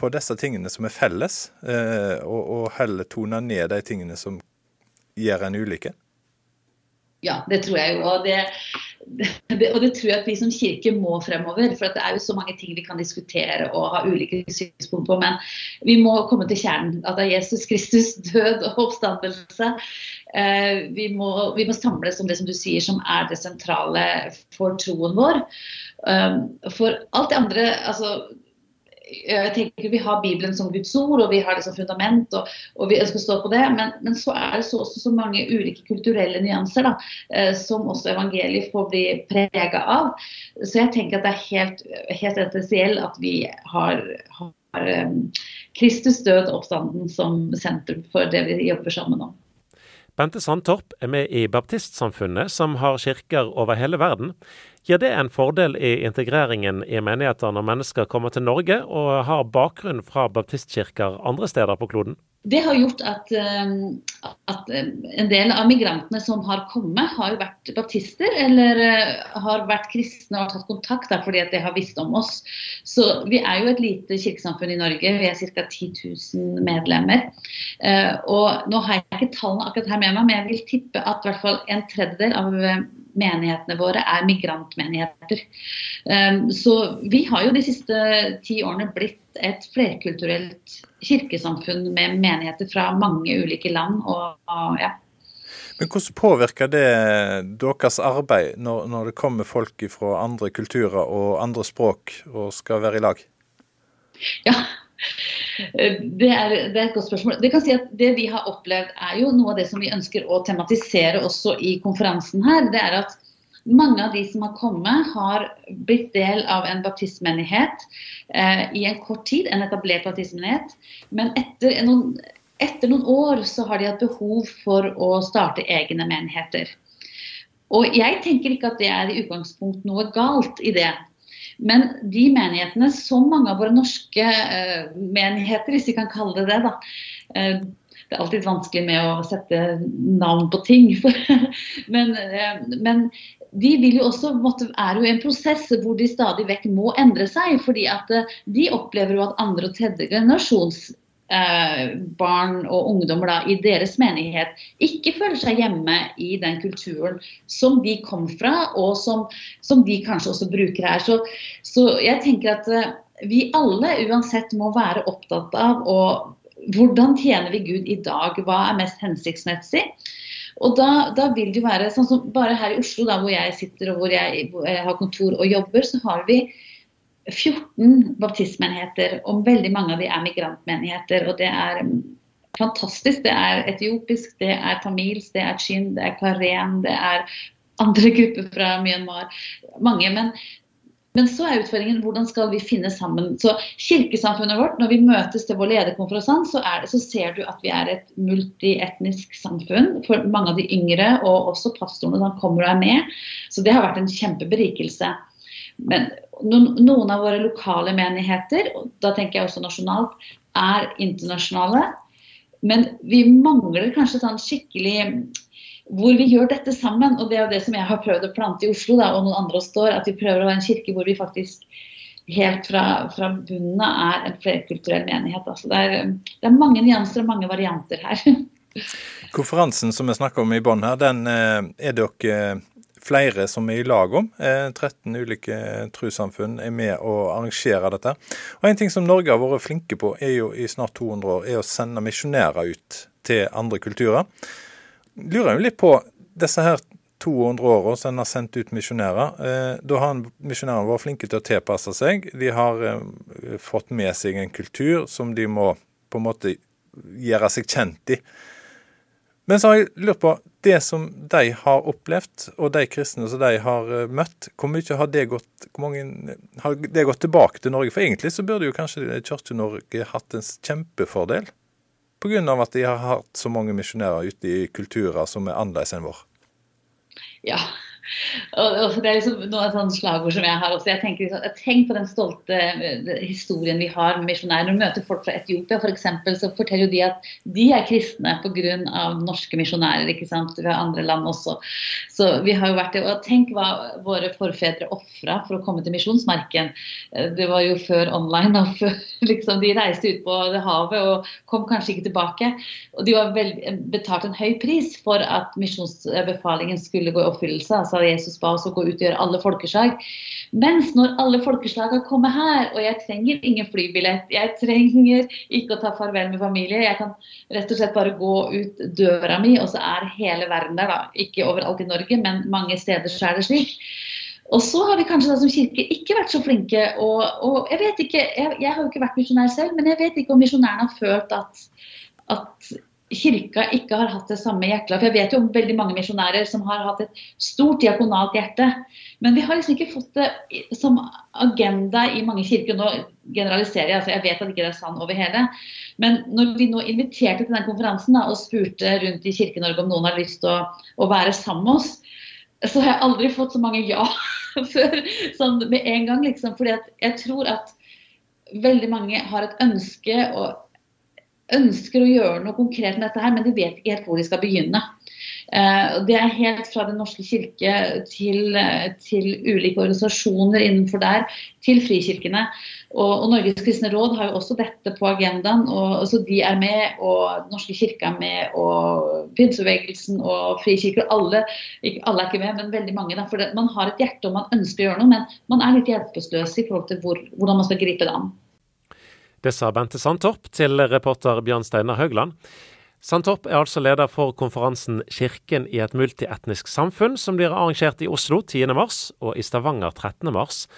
på disse tingene som er felles, og, og, heller tone ned de tingene som gjør en ulike?
Ja, det tror jeg jo. Og det, og det tror jeg at vi som kirke må fremover. For det er jo så mange ting vi kan diskutere og ha ulike synspunkt på. Men vi må komme til kjernen. At det er Jesus Kristus død og oppstandelse. Eh, vi, må, vi, må, samles om det som du sier som er det sentrale for troen vår. Um, for alt det andre altså jeg tenker Vi har Bibelen som Guds ord, og vi har det som fundament, og, og vi å stå på det. Men, men så er det så, også så mange ulike kulturelle nyanser da, eh, som også evangeliet får bli prega av. Så jeg tenker at det er helt, helt essensielt at vi har, har um, Kristus død oppstanden som sentrum for det vi jobber sammen om.
Bente Sandtorp er med i Baptistsamfunnet, som har kirker over hele verden. Gir det en fordel i integreringen i menigheter når mennesker kommer til Norge og har bakgrunn fra baptistkirker andre steder på kloden?
Det har gjort at, eh, at, eh, en del av migrantene som har kommet, har vært baptister eller eh, har vært kristne og har tatt kontakt fordi de har visst om oss. Så Vi er jo et lite kirkesamfunn i Norge, vi er ca. 10 000 medlemmer. Og Nå har jeg ikke tallene akkurat her med meg, men jeg vil tippe at hvert fall en tredjedel av menighetene våre er migrantmenigheter. Så vi har jo de siste ti årene blitt et flerkulturelt kirkesamfunn med menigheter fra mange ulike land. Og, og, ja.
Men Hvordan påvirker det deres arbeid når, når, det kommer folk fra andre kulturer og andre språk og skal være i lag?
Ja, det er, det er, et godt spørsmål. Det kan si at det vi har opplevd er jo noe av det som vi ønsker å tematisere også i konferansen her. Det er at mange av de som har kommet, har blitt del av en baptistmenighet eh, i en kort tid, en etablert baptistmenighet. Men etter noen, etter noen år så har de hatt behov for å starte egne menigheter. Og jeg tenker ikke at det er i utgangspunkt noe galt i det. Men de menighetene, som mange av våre norske uh, menigheter, hvis vi kan kalle det det, da, Uh, det er alltid vanskelig med å sette navn på ting. men, uh, men, de vil jo også er jo en prosess hvor de stadig vekk må endre seg. fordi at de opplever jo at andre og tredje generasjons eh, barn og ungdommer da, i deres menighet ikke føler seg hjemme i den kulturen som de kom fra, og som, som de kanskje også bruker her. Så, så jeg tenker at eh, vi alle uansett må være opptatt av å hvordan tjener vi Gud i dag? Hva er mest hensiktsmessig? Og da, da, vil det jo være sånn som Bare her i Oslo, da, hvor jeg sitter og hvor jeg, hvor jeg har kontor og jobber, så har vi 14 baptistmenigheter, og veldig mange av de er migrantmenigheter. og det er fantastisk. Det er etiopisk, det er tamilsk, det er chin, det er karen, det er andre grupper fra Myanmar. Mange. Men men så er utfordringen hvordan skal vi finne sammen. Så Kirkesamfunnet vårt, når vi møtes til vår lederkonferanse, så, så ser du at vi er et multietnisk samfunn. For mange av de yngre, og også pastorene som kommer og er med. Så det har vært en kjempeberikelse. Men noen, av våre lokale menigheter, og da tenker jeg også nasjonalt, er internasjonale. Men vi mangler kanskje sånn skikkelig hvor vi gjør dette sammen. Og det er jo det som jeg har prøvd å plante i Oslo, da, og noen andre står, at vi prøver å være en kirke hvor vi faktisk helt fra, fra bunnen av er en flerkulturell menighet. Altså det, er, det, er, mange nyanser og mange varianter her.
Konferansen som vi snakker om i bånn her, den eh, er dere flere som er i lag om. 13 eh, ulike trossamfunn er med å arrangere dette. Og En ting som Norge har vært flinke på er jo i snart 200 år, er å sende misjonærer ut til andre kulturer lurer jo litt på disse her 200 åra som en har sendt ut misjonærer. Eh, da har misjonærene vært flinke til å tilpasse seg. De har eh, fått med seg en kultur som de må på en måte gjøre seg kjent i. Men så har jeg lurt på det som de har opplevd, og de kristne som de har eh, møtt, hvor mye har det gått, mange, har det gått tilbake til Norge? For egentlig så burde jo kanskje Kirke-Norge hatt en kjempefordel Pga. at de har hatt så mange misjonærer ute i kulturer som er annerledes enn vår?
Ja, og, det er liksom noen sånne slagord som jeg har også. Jeg tenker liksom, Tenk på den stolte eh, historien vi har med misjonærer. Når du møter folk fra Etiopia f.eks., for så forteller jo de at de er kristne pga. norske misjonærer. ikke sant? Vi har andre land også. Så vi har jo vært det. Og tenk hva våre forfedre ofra for å komme til misjonsmarken. Eh, det var jo før online. og før, liksom, De reiste ut på det havet og kom kanskje ikke tilbake. Og de var vel, betalt en høy pris for at misjonsbefalingen skulle gå i oppfyllelse. altså sa Jesus ba oss å gå ut og gjøre alle folkeslag. Mens når alle folkeslag har kommet her, og jeg trenger ingen flybillett, jeg trenger ikke å ta farvel med familie, jeg kan rett og slett bare gå ut døra mi, og så er hele verden der. da. Ikke overalt i Norge, men mange steder så er det slik. Og så har vi kanskje da som kirke ikke vært så flinke. Og, og jeg vet ikke, jeg, jeg, har jo ikke vært misjonær selv, men jeg vet ikke om misjonærene har følt at, at kirka ikke har hatt det samme hjertet. For jeg vet jo om veldig mange misjonærer som har hatt et stort diakonalt hjerte. Men vi har liksom ikke fått det som agenda i mange kirker. Nå generaliserer jeg, altså jeg vet at ikke det er sann over hele. Men når vi nå inviterte til den konferansen da, og spurte rundt i Kirke-Norge om noen har lyst til å, å, være sammen med oss, så har jeg aldri fått så mange ja før sånn med en gang. liksom, fordi jeg tror at veldig mange har et ønske og ønsker å gjøre noe konkret med dette her, men de vet ikke helt hvor de skal begynne. Uh, det er helt fra Den norske kirke til, uh, til, ulike organisasjoner innenfor der, til frikirkene. Og, og, Norges kristne råd har jo også dette på agendaen. og så De er med, og Den norske kirke er med, og pinsebevegelsen og frikirker. Alle, ikke, alle er ikke med, men veldig mange. Da, for det, Man har et hjerte og man ønsker å gjøre noe, men man er litt hjelpeløs i forhold til hvor, hvordan man skal gripe det an.
Det sa Bente Sandtorp til reporter Bjørn Steinar Haugland. Sandtorp er altså leder for konferansen 'Kirken i et multietnisk samfunn', som blir arrangert i Oslo 10.3 og i Stavanger 13.3.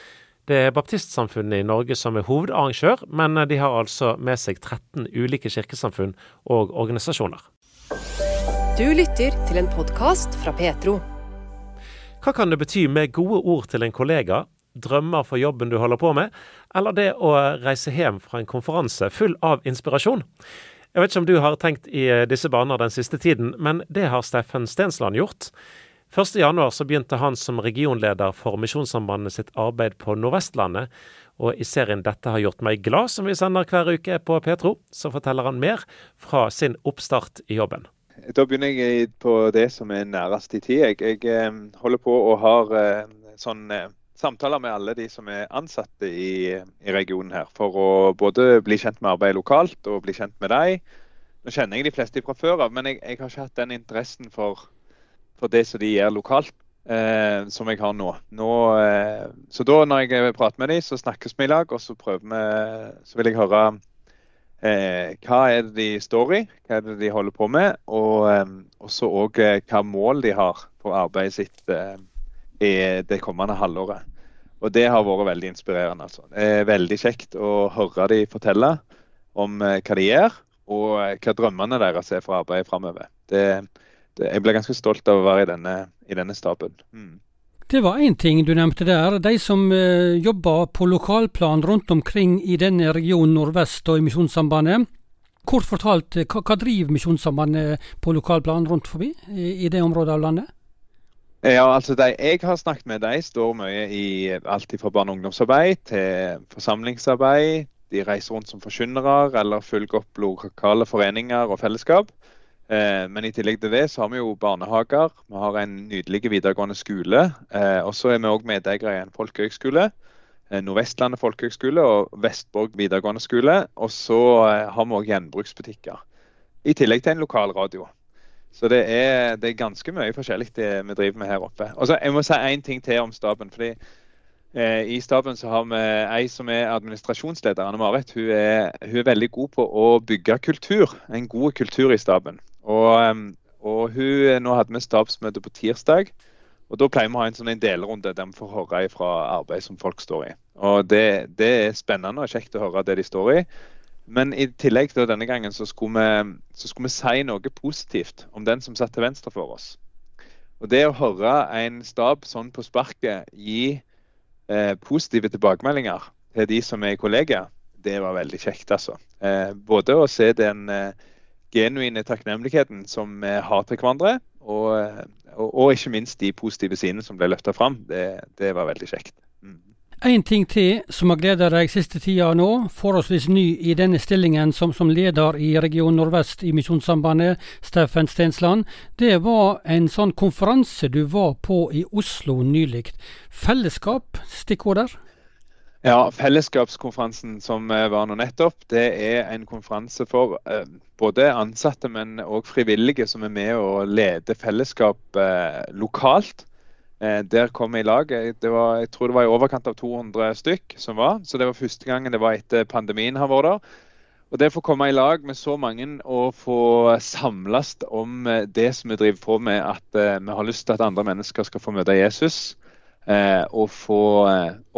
Det er baptistsamfunnet i Norge som er hovedarrangør, men de har altså med seg 13 ulike kirkesamfunn og organisasjoner.
Du lytter til en podkast fra Petro.
Hva kan det bety med gode ord til en kollega, drømmer for jobben du holder på med, eller det å reise hjem fra en konferanse full av inspirasjon. Jeg vet ikke om du har tenkt i eh, disse baner den siste tiden, men det har Steffen Stensland gjort. 1.1 så begynte han som regionleder for Misjonssambandet sitt arbeid på Nordvestlandet. Og i serien 'Dette har gjort meg glad', som vi sender hver uke på Petro, så forteller han mer fra sin oppstart i jobben.
Da begynner jeg på det som er nærest i tid. Jeg, jeg eh, holder på og har eh, sånn samtaler med alle de som er ansatte i, i, regionen her. For å både bli kjent med arbeidet lokalt og bli kjent med deg. Nå kjenner jeg de fleste fra før av, men jeg, jeg, har ikke hatt den interessen for, for det som de gjør lokalt, eh, som jeg har nå. nå eh, så da når jeg prater med dem, så snakkes vi i lag, og så vi Så vil jeg høre eh, hva er det de står i, hva er det de holder på med, og eh, også òg eh, hva mål de har for arbeidet sitt eh, i det kommende halvåret. Og det har vært veldig inspirerende. altså. Det er veldig kjekt å høre de fortelle om eh, hva de gjør, og eh, hva drømmene deres er for arbeidet framover. Jeg ble ganske stolt av å være i denne, i denne staben. Mm.
Det var én ting du nevnte der. De som eh, jobber på lokalplan rundt omkring i denne regionen nordvest og i Misjonssambandet. Kort fortalt, hva, hva driver Misjonssambandet på lokalplan rundt forbi i, i det området av landet?
Ja, altså de jeg har snakket med, de står mye i alt fra barne- og ungdomsarbeid til forsamlingsarbeid. De reiser rundt som forkynnere eller følger opp lokale foreninger og fellesskap. Eh, men i tillegg til det så har vi jo barnehager. Vi har en nydelig videregående skole. Eh, og så er vi òg medeiere i en folkehøgskole. Eh, Nordvestlandet folkehøgskole og Vestborg videregående skole. Og så eh, har vi òg gjenbruksbutikker. I tillegg til en lokalradio. Så det er, det er, ganske mye forskjellig det vi driver med her oppe. Og så Jeg må si én ting til om staben. fordi eh, I staben så har vi ei som er administrasjonsleder, Anne Marit. Hun er, hun er veldig god på å bygge kultur. En god kultur i staben. Og, eh, og hun, Nå hadde vi stabsmøte på tirsdag. og Da pleier vi å ha en sånn en delrunde der vi får høre fra arbeid som folk står i. Og det, det er spennende og kjekt å høre det de står i. Men i tillegg til denne gangen så skulle, vi, så skulle vi si noe positivt om den som satt til venstre for oss. Og Det å høre en stab sånn på sparket gi eh, positive tilbakemeldinger til de som er kollegaer, det var veldig kjekt. altså. Eh, både å se den eh, genuine takknemligheten som vi har til hverandre, og, og, og, ikke minst de positive sidene som ble løfta fram. Det, det var veldig kjekt. Mm.
En ting til som har gleda deg siste tida nå, forholdsvis ny i denne stillingen som, som leder i Region Nordvest i Misjonssambandet, Steffen Stensland, det var en sånn konferanse du var på i Oslo nylig. Fellesskap, stikkord der?
Ja, Fellesskapskonferansen som var nå nettopp, det er en konferanse for eh, både ansatte, men òg frivillige som er med og leder fellesskap eh, lokalt. Eh, der kom vi i lag. Var, jeg tror det var i overkant av 200 stykk som var. Så det var første gangen det var etter pandemien har vært der. Og Det å få komme i lag med så mange og få samles om eh, det som vi driver på med, at uh, vi har lyst til at andre mennesker skal få møte Jesus. Og, få,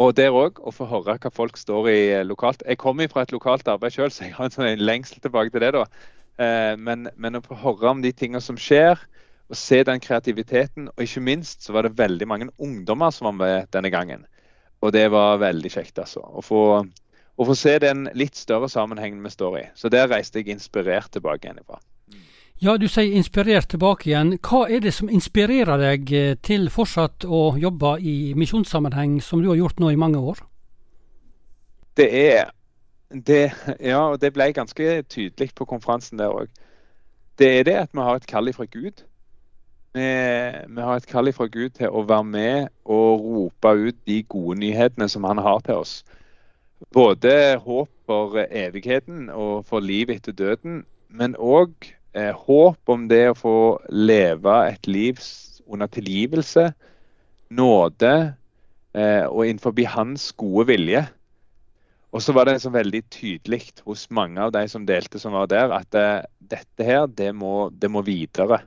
og der òg å få høre hva folk står i lokalt. Jeg kommer fra et lokalt arbeid sjøl, så jeg har en sånn lengsel tilbake til det. da. Eh, men, men, å få høre om de tingene som skjer, og se den kreativiteten. Og ikke minst så var det veldig mange ungdommer som var med denne gangen. Og det var veldig kjekt, altså. Å få, å få se den litt større sammenhengen vi står i. Så der reiste jeg inspirert tilbake igjen ifra.
Ja, du sier inspirert tilbake igjen. Hva er det som inspirerer deg eh, til fortsatt å jobbe i misjonssammenheng, som du har gjort nå i mange år?
Det er det, Ja, og det ble ganske tydelig på konferansen der òg. Det er det at vi har et kall fra Gud. Vi, har et kall fra Gud til å være med og rope ut de gode nyhetene som han har til oss. Både håp for evigheten og for liv etter døden, men òg eh, håp om det å få leve et liv under tilgivelse, nåde eh, og innenfor hans gode vilje. Og så var det så veldig tydelig hos mange av de som delte som var der, at eh, dette her, det må, det må videre.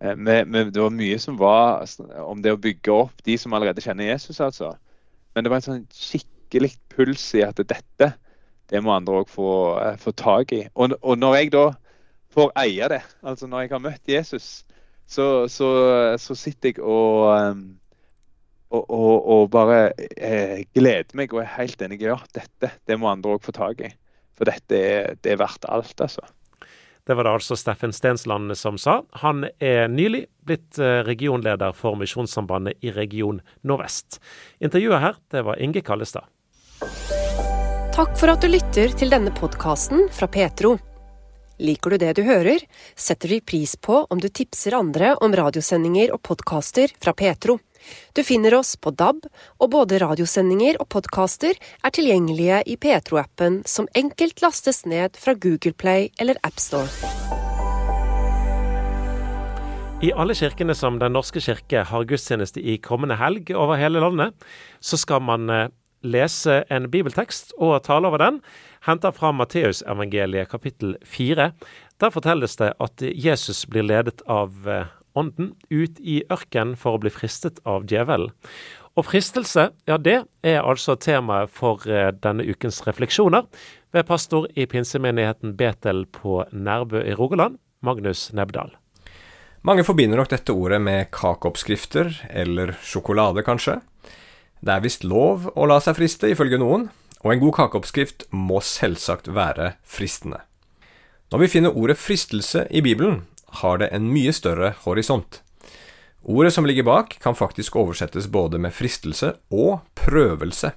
Eh, med, med, det var mye som var om det å bygge opp de som allerede kjenner Jesus, altså. Men det var en sånn skikkelig puls i at dette, det må andre òg få, eh, få tak i. Og, og når jeg da får eie det. Altså Når jeg har møtt Jesus, så, så, så sitter jeg og, og, og, og bare eh, gleder meg og er helt enig i ja, dette det må andre òg få tak i. For dette er, det er verdt alt, altså.
Det var det altså Steffen Stensland som sa. Han er nylig blitt eh, regionleder for Misjonssambandet i region Nordvest. Intervjuet her, det var Inge Kallestad.
Takk for at du lytter til denne podkasten fra Petro. Liker du det du hører, setter vi pris på om du tipser andre om radiosendinger og podkaster fra Petro. Du finner oss på DAB, og både radiosendinger og podkaster er tilgjengelige i Petro-appen, som enkelt lastes ned fra Google Play eller AppStore.
I alle kirkene som Den norske kirke har gudstjeneste i kommende helg over hele landet, så skal man eh, lese en bibeltekst og tale over den henter fra Matteusevangeliet kapittel 4. Der fortelles det at Jesus blir ledet av eh, Ånden ut i ørkenen for å bli fristet av djevelen. Og fristelse, ja det er altså temaet for eh, denne ukens refleksjoner ved pastor i pinsemenigheten Betel på Nærbø i Rogaland, Magnus Nebdal.
Mange forbinder nok dette ordet med kakeoppskrifter, eller sjokolade kanskje. Det er visst lov å la seg friste, ifølge noen, og en god kakeoppskrift må selvsagt være fristende. Når vi finner ordet fristelse i Bibelen, har det en mye større horisont. Ordet som ligger bak, kan faktisk oversettes både med fristelse og prøvelse.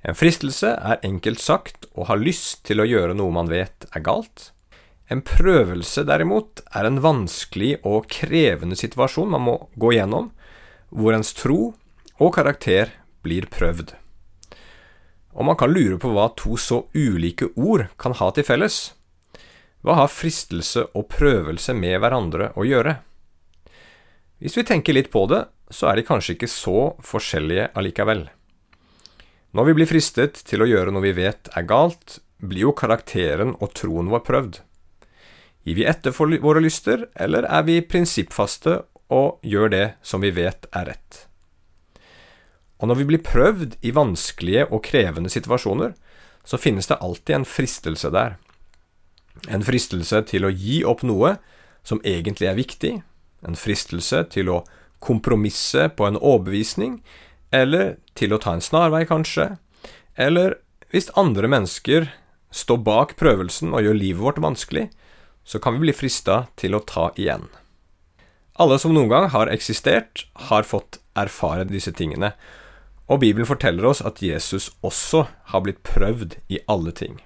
En fristelse er enkelt sagt å ha lyst til å gjøre noe man vet er galt. En prøvelse, derimot, er en vanskelig og krevende situasjon man må gå gjennom, hvor ens tro og karakter blir prøvd. Og man kan lure på hva to så ulike ord kan ha til felles. Hva har fristelse og prøvelse med hverandre å gjøre? Hvis vi tenker litt på det, så er de kanskje ikke så forskjellige allikevel. Når vi blir fristet til å gjøre noe vi vet er galt, blir jo karakteren og troen vår prøvd. Gir vi etter for våre lyster, eller er vi prinsippfaste og gjør det som vi vet er rett? Og når vi blir prøvd i vanskelige og krevende situasjoner, så finnes det alltid en fristelse der. En fristelse til å gi opp noe som egentlig er viktig, en fristelse til å kompromisse på en overbevisning, eller til å ta en snarvei, kanskje, eller hvis andre mennesker står bak prøvelsen og gjør livet vårt vanskelig, så kan vi bli frista til å ta igjen. Alle som noen gang har eksistert, har fått erfare disse tingene, og Bibelen forteller oss at Jesus også har blitt prøvd i alle ting.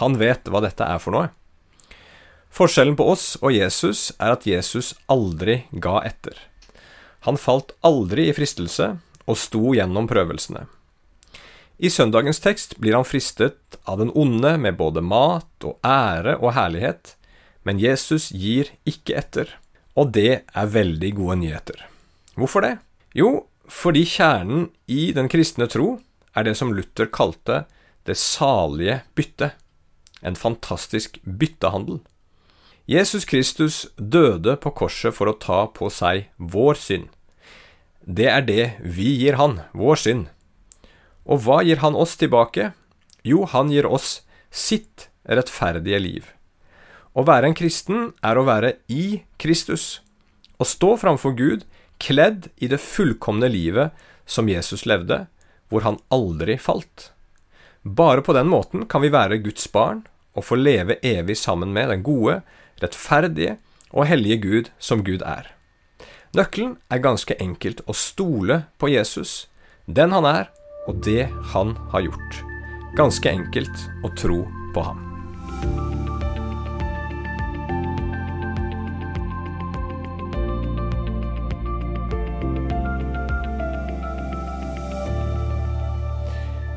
Han vet hva dette er for noe. Forskjellen på oss og Jesus er at Jesus aldri ga etter. Han falt aldri i fristelse og sto gjennom prøvelsene. I søndagens tekst blir han fristet av den onde med både mat og ære og herlighet, men Jesus gir ikke etter. Og det er veldig gode nyheter. Hvorfor det? Jo, fordi kjernen i den kristne tro er det som Luther kalte det salige bytte. En fantastisk byttehandel. Jesus Kristus døde på korset for å ta på seg vår synd. Det er det vi gir han, vår synd. Og hva gir han oss tilbake? Jo, han gir oss sitt rettferdige liv. Å være en kristen er å være i Kristus. Å stå framfor Gud kledd i det fullkomne livet som Jesus levde, hvor han aldri falt. Bare på den måten kan vi være Guds barn og få leve evig sammen med den gode, rettferdige og hellige Gud som Gud er. Nøkkelen er ganske enkelt å stole på Jesus, den han er, og det han har gjort. Ganske enkelt å tro på ham.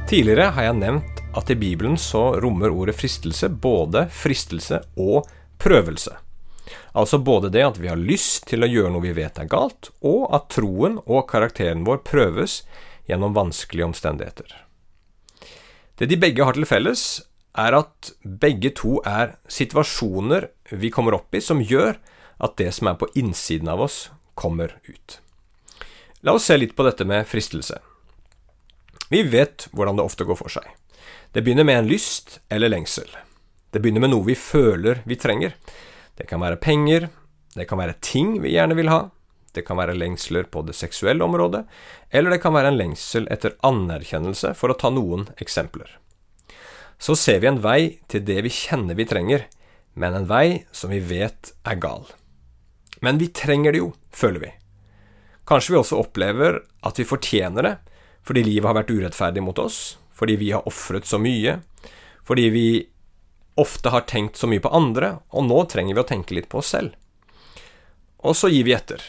Tidligere har jeg nevnt at i Bibelen så rommer ordet fristelse både fristelse og prøvelse. Altså både det at vi har lyst til å gjøre noe vi vet er galt, og at troen og karakteren vår prøves gjennom vanskelige omstendigheter. Det de begge har til felles, er at begge to er situasjoner vi kommer opp i som gjør at det som er på innsiden av oss, kommer ut. La oss se litt på dette med fristelse. Vi vet hvordan det ofte går for seg. Det begynner med en lyst eller lengsel. Det begynner med noe vi føler vi trenger. Det kan være penger, det kan være ting vi gjerne vil ha, det kan være lengsler på det seksuelle området, eller det kan være en lengsel etter anerkjennelse, for å ta noen eksempler. Så ser vi en vei til det vi kjenner vi trenger, men en vei som vi vet er gal. Men vi trenger det jo, føler vi. Kanskje vi også opplever at vi fortjener det, fordi livet har vært urettferdig mot oss, fordi vi har ofret så mye, fordi vi ofte har tenkt så mye på andre, og nå trenger vi å tenke litt på oss selv. Og så gir vi etter.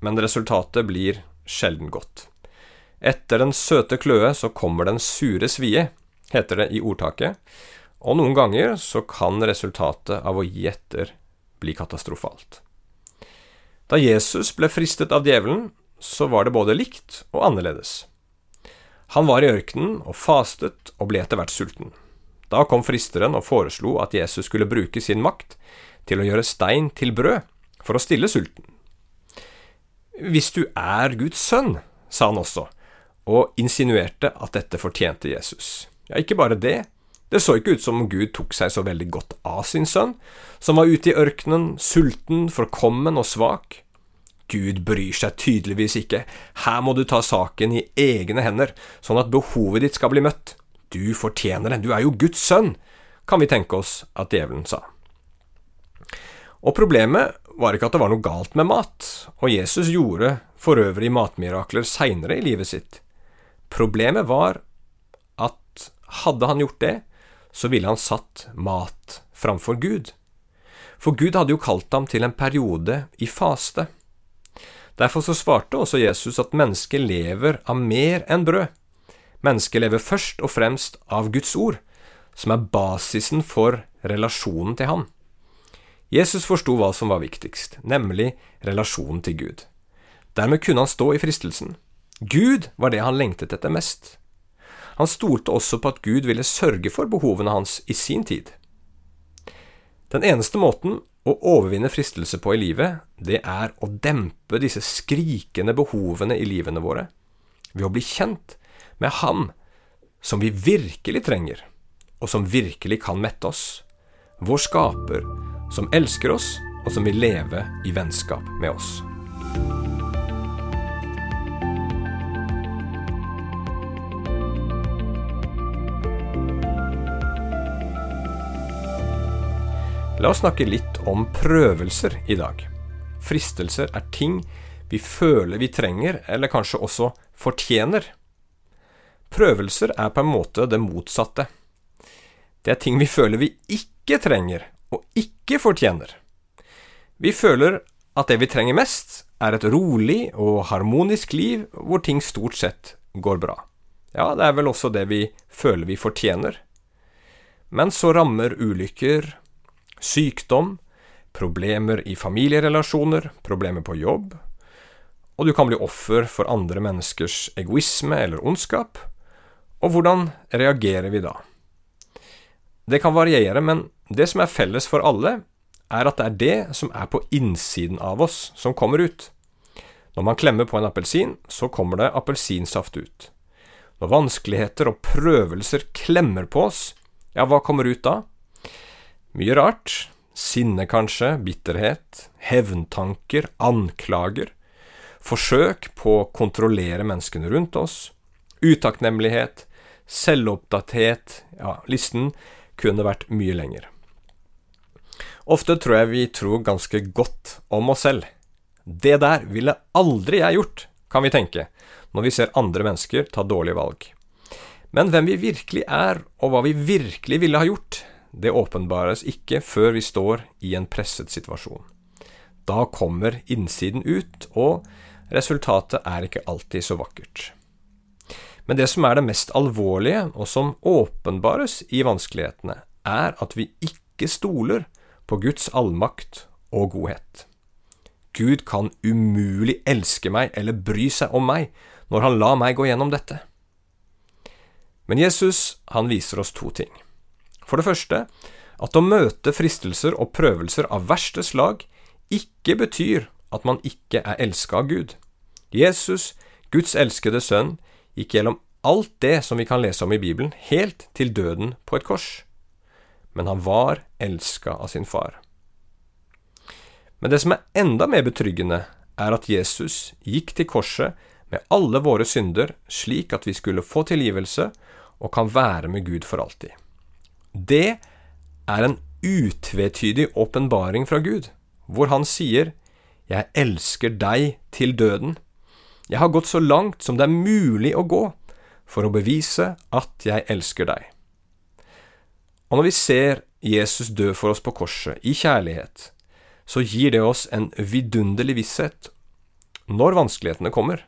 Men resultatet blir sjelden godt. Etter den søte kløe så kommer den sure svie, heter det i ordtaket, og noen ganger så kan resultatet av å gi etter bli katastrofalt. Da Jesus ble fristet av djevelen, så var det både likt og annerledes. Han var i ørkenen og fastet og ble etter hvert sulten. Da kom fristeren og foreslo at Jesus skulle bruke sin makt til å gjøre stein til brød for å stille sulten. Hvis du er Guds sønn, sa han også, og insinuerte at dette fortjente Jesus. Ja, ikke bare det, det så ikke ut som om Gud tok seg så veldig godt av sin sønn, som var ute i ørkenen, sulten, forkommen og svak. Gud bryr seg tydeligvis ikke, her må du ta saken i egne hender, sånn at behovet ditt skal bli møtt. Du fortjener det, du er jo Guds sønn, kan vi tenke oss at djevelen sa. Og problemet var ikke at det var noe galt med mat, og Jesus gjorde for øvrig matmirakler seinere i livet sitt. Problemet var at hadde han gjort det, så ville han satt mat framfor Gud. For Gud hadde jo kalt ham til en periode i faste. Derfor så svarte også Jesus at mennesket lever av mer enn brød. Mennesket lever først og fremst av Guds ord, som er basisen for relasjonen til Han. Jesus forsto hva som var viktigst, nemlig relasjonen til Gud. Dermed kunne han stå i fristelsen. Gud var det han lengtet etter mest. Han stolte også på at Gud ville sørge for behovene hans i sin tid. Den eneste måten å overvinne fristelse på i livet, det er å dempe disse skrikende behovene i livene våre, ved å bli kjent med Han som vi virkelig trenger, og som virkelig kan mette oss, vår skaper, som elsker oss, og som vil leve i vennskap med oss. La oss snakke litt om prøvelser i dag. Fristelser er ting vi føler vi trenger, eller kanskje også fortjener. Prøvelser er på en måte det motsatte. Det er ting vi føler vi ikke trenger, og ikke fortjener. Vi føler at det vi trenger mest, er et rolig og harmonisk liv hvor ting stort sett går bra. Ja, det er vel også det vi føler vi fortjener. Men så rammer ulykker, sykdom, problemer i familierelasjoner, problemer på jobb, og du kan bli offer for andre menneskers egoisme eller ondskap. Og hvordan reagerer vi da? Det kan variere, men det som er felles for alle, er at det er det som er på innsiden av oss, som kommer ut. Når man klemmer på en appelsin, så kommer det appelsinsaft ut. Når vanskeligheter og prøvelser klemmer på oss, ja, hva kommer ut da? Mye rart. sinne kanskje, bitterhet, hevntanker, anklager, forsøk på å kontrollere menneskene rundt oss, utakknemlighet, selvoppdathet, ja, listen kunne vært mye lenger. Ofte tror jeg vi tror ganske godt om oss selv. Det der ville aldri jeg gjort, kan vi tenke, når vi ser andre mennesker ta dårlige valg. Men hvem vi virkelig er, og hva vi virkelig ville ha gjort, det åpenbares ikke før vi står i en presset situasjon. Da kommer innsiden ut, og resultatet er ikke alltid så vakkert. Men det som er det mest alvorlige, og som åpenbares i vanskelighetene, er at vi ikke stoler på Guds allmakt og godhet. Gud kan umulig elske meg eller bry seg om meg når han lar meg gå gjennom dette. Men Jesus, han viser oss to ting. For det første, at å møte fristelser og prøvelser av verste slag ikke betyr at man ikke er elska av Gud. Jesus, Guds elskede sønn, gikk gjennom alt det som vi kan lese om i Bibelen, helt til døden på et kors. Men han var elska av sin far. Men det som er enda mer betryggende, er at Jesus gikk til korset med alle våre synder, slik at vi skulle få tilgivelse og kan være med Gud for alltid. Det er en utvetydig åpenbaring fra Gud, hvor han sier, Jeg elsker deg til døden. Jeg har gått så langt som det er mulig å gå for å bevise at jeg elsker deg. Og når vi ser Jesus dø for oss på korset, i kjærlighet, så gir det oss en vidunderlig visshet når vanskelighetene kommer.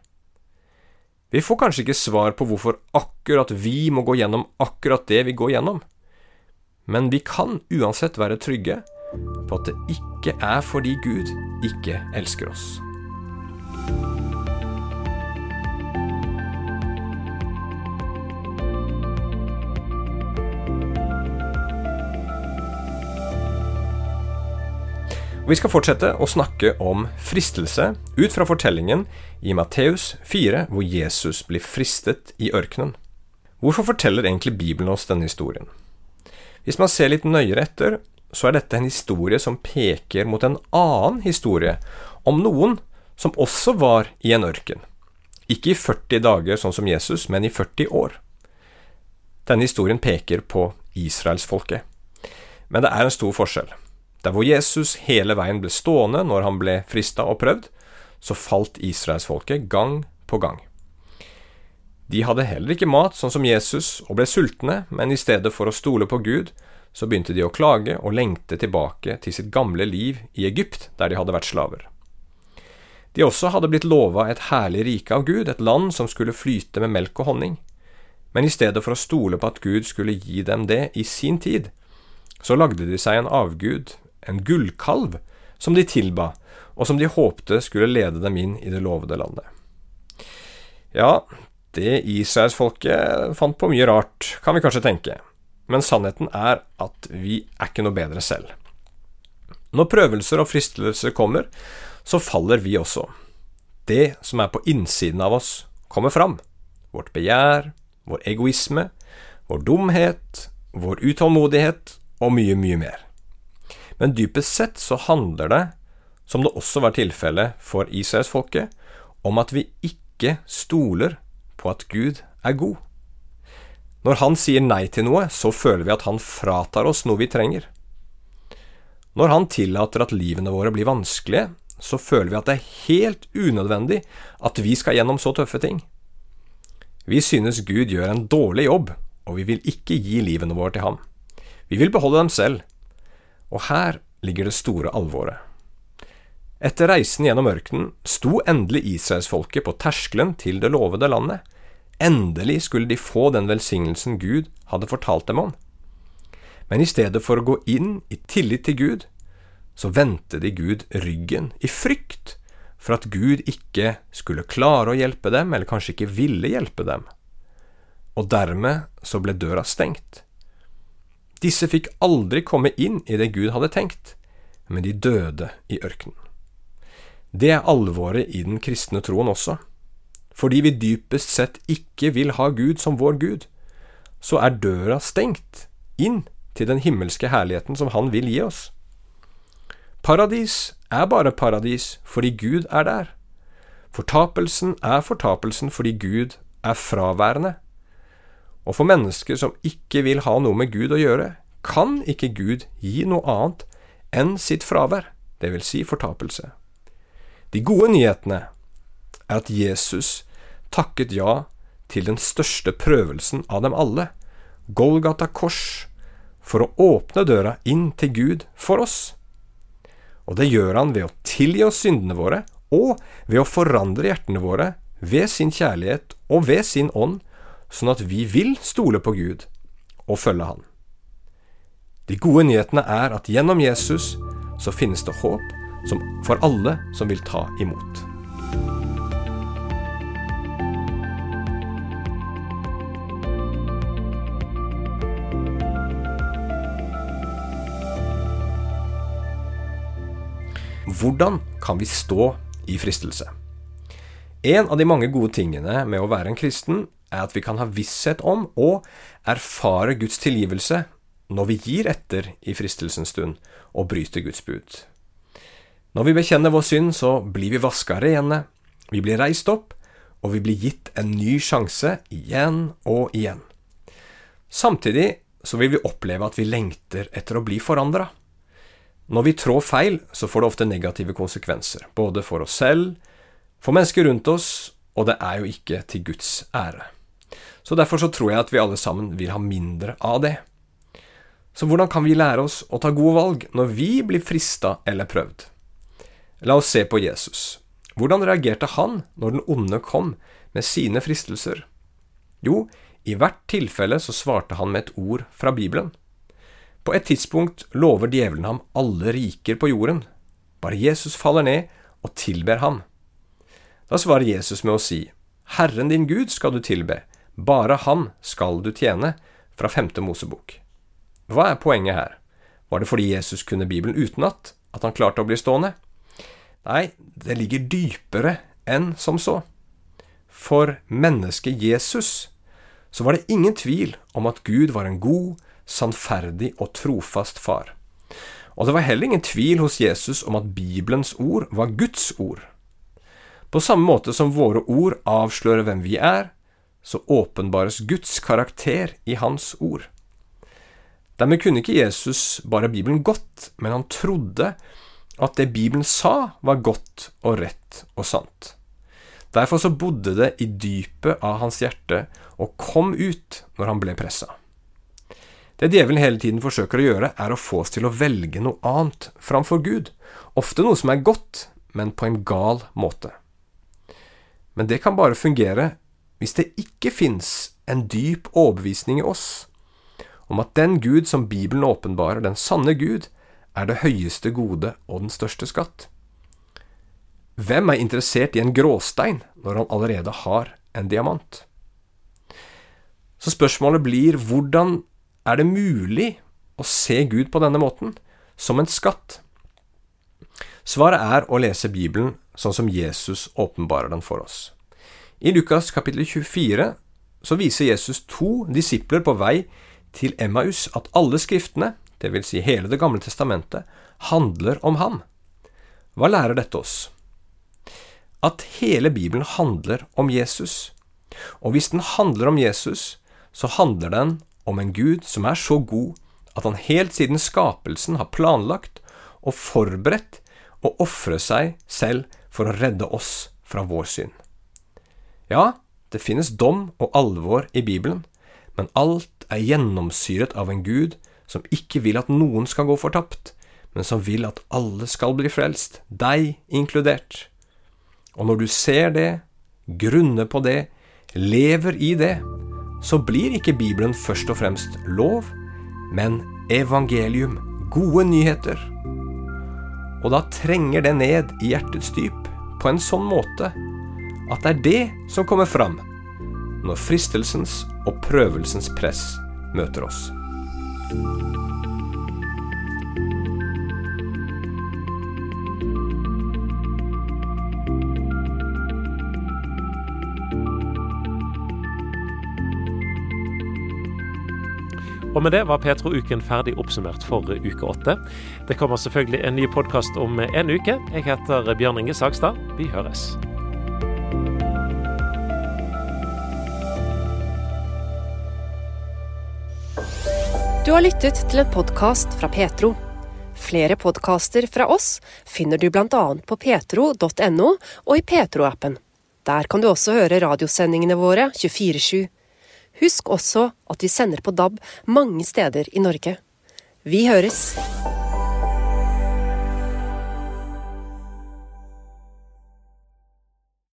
Vi får kanskje ikke svar på hvorfor akkurat vi må gå gjennom akkurat det vi går gjennom, men vi kan uansett være trygge på at det ikke er fordi Gud ikke elsker oss. Vi skal fortsette å snakke om fristelse ut fra fortellingen i Matteus 4, hvor Jesus blir fristet i ørkenen. Hvorfor forteller egentlig Bibelen oss denne historien? Hvis man ser litt nøyere etter, så er dette en historie som peker mot en annen historie om noen som også var i en ørken. Ikke i 40 dager sånn som Jesus, men i 40 år. Denne historien peker på israelsfolket. Men det er en stor forskjell. Der hvor Jesus hele veien ble stående når han ble frista og prøvd, så falt israelsfolket gang på gang. De hadde heller ikke mat, sånn som Jesus, og ble sultne, men i stedet for å stole på Gud, så begynte de å klage og lengte tilbake til sitt gamle liv i Egypt, der de hadde vært slaver. De også hadde blitt lova et herlig rike av Gud, et land som skulle flyte med melk og honning. Men i stedet for å stole på at Gud skulle gi dem det i sin tid, så lagde de seg en avgud, en gullkalv, som de tilba, og som de håpte skulle lede dem inn i det lovede landet. Ja, det israelsfolket fant på mye rart, kan vi kanskje tenke, men sannheten er at vi er ikke noe bedre selv. Når prøvelser og fristelser kommer, så faller vi også. Det som er på innsiden av oss, kommer fram. Vårt begjær, vår egoisme, vår dumhet, vår utålmodighet og mye, mye mer. Men dypest sett så handler det, som det også var tilfellet for israelsfolket, om at vi ikke stoler på at Gud er god. Når han sier nei til noe, så føler vi at han fratar oss noe vi trenger. Når han tillater at livene våre blir vanskelige, så føler vi at det er helt unødvendig at vi skal gjennom så tøffe ting. Vi synes Gud gjør en dårlig jobb, og vi vil ikke gi livene våre til ham. Vi vil beholde dem selv. Og her ligger det store alvoret. Etter reisen gjennom ørkenen sto endelig israelsfolket på terskelen til det lovede landet. Endelig skulle de få den velsignelsen Gud hadde fortalt dem om. Men i stedet for å gå inn i tillit til Gud, så vendte de Gud ryggen i frykt for at Gud ikke skulle klare å hjelpe dem, eller kanskje ikke ville hjelpe dem. Og dermed så ble døra stengt. Disse fikk aldri komme inn i det Gud hadde tenkt, men de døde i ørkenen. Det er alvoret i den kristne troen også. Fordi vi dypest sett ikke vil ha Gud som vår Gud, så er døra stengt inn til den himmelske herligheten som Han vil gi oss. Paradis er bare paradis fordi Gud er der. Fortapelsen er fortapelsen fordi Gud er fraværende. Og for mennesker som ikke vil ha noe med Gud å gjøre, kan ikke Gud gi noe annet enn sitt fravær, vil si fortapelse. De gode nyhetene er at Jesus takket ja til den største prøvelsen av dem alle, Golgata kors, for å åpne døra inn til Gud for oss. Og det gjør han ved å tilgi oss syndene våre, og ved å forandre hjertene våre ved sin kjærlighet og ved sin ånd, sånn at vi vil stole på Gud og følge Han. De gode nyhetene er at gjennom Jesus så finnes det håp for alle som vil ta imot. Hvordan kan vi stå i fristelse? En av de mange gode tingene med å være en kristen er at vi kan ha visshet om og erfare Guds tilgivelse når vi gir etter i fristelsens stund og bryter Guds bud. Når vi bekjenner vår synd, så blir vi vaska rene, vi blir reist opp, og vi blir gitt en ny sjanse igjen og igjen. Samtidig så vil vi oppleve at vi lengter etter å bli forandra. Når vi trår feil, så får det ofte negative konsekvenser, både for oss selv, for mennesker rundt oss, og det er jo ikke til Guds ære. Så derfor så tror jeg at vi alle sammen vil ha mindre av det. Så hvordan kan vi lære oss å ta gode valg når vi blir frista eller prøvd? La oss se på Jesus. Hvordan reagerte han når den onde kom med sine fristelser? Jo, i hvert tilfelle så svarte han med et ord fra Bibelen. På et tidspunkt lover djevelen ham alle riker på jorden. Bare Jesus faller ned og tilber ham. Da svarer Jesus med å si, Herren din Gud skal du tilbe, bare han skal du tjene, fra femte Mosebok. Hva er poenget her? Var det fordi Jesus kunne Bibelen utenat, at han klarte å bli stående? Nei, det ligger dypere enn som så. For mennesket Jesus så var det ingen tvil om at Gud var en god, sannferdig og trofast far. Og det var heller ingen tvil hos Jesus om at Bibelens ord var Guds ord. På samme måte som våre ord avslører hvem vi er, så åpenbares Guds karakter i Hans ord. Dermed kunne ikke Jesus bare Bibelen godt, men han trodde at det Bibelen sa, var godt og rett og sant. Derfor så bodde det i dypet av hans hjerte og kom ut når han ble pressa. Det djevelen hele tiden forsøker å gjøre, er å få oss til å velge noe annet framfor Gud, ofte noe som er godt, men på en gal måte. Men det kan bare fungere hvis det ikke fins en dyp overbevisning i oss om at den Gud som Bibelen åpenbarer, den sanne Gud, er det høyeste gode og den største skatt. Hvem er interessert i en gråstein når han allerede har en diamant? Så spørsmålet blir hvordan er det mulig å se Gud på denne måten, som en skatt? Svaret er å lese Bibelen sånn som Jesus åpenbarer den for oss. I Lukas kapittel 24 så viser Jesus to disipler på vei til Emmaus at alle skriftene, dvs. Si hele Det gamle testamentet, handler om ham. Hva lærer dette oss? At hele Bibelen handler om Jesus. Og hvis den handler om Jesus, så handler den om en Gud som er så god at han helt siden skapelsen har planlagt og forberedt å ofre seg selv for å redde oss fra vår synd. Ja, det finnes dom og alvor i Bibelen, men alt er gjennomsyret av en Gud som ikke vil at noen skal gå fortapt, men som vil at alle skal bli frelst, deg inkludert. Og når du ser det, grunner på det, lever i det, så blir ikke Bibelen først og fremst lov, men evangelium, gode nyheter. Og da trenger det ned i hjertets dyp på en sånn måte at det er det som kommer fram når fristelsens og prøvelsens press møter oss.
Og med det var Petro-uken ferdig oppsummert for uke åtte. Det kommer selvfølgelig en ny podkast om en uke. Jeg heter Bjørn Inge Sagstad. Vi høres.
Du har lyttet til en podkast fra Petro. Flere podkaster fra oss finner du bl.a. på petro.no og i Petro-appen. Der kan du også høre radiosendingene våre 24-7. Husk også at vi sender på DAB mange steder i Norge. Vi høres!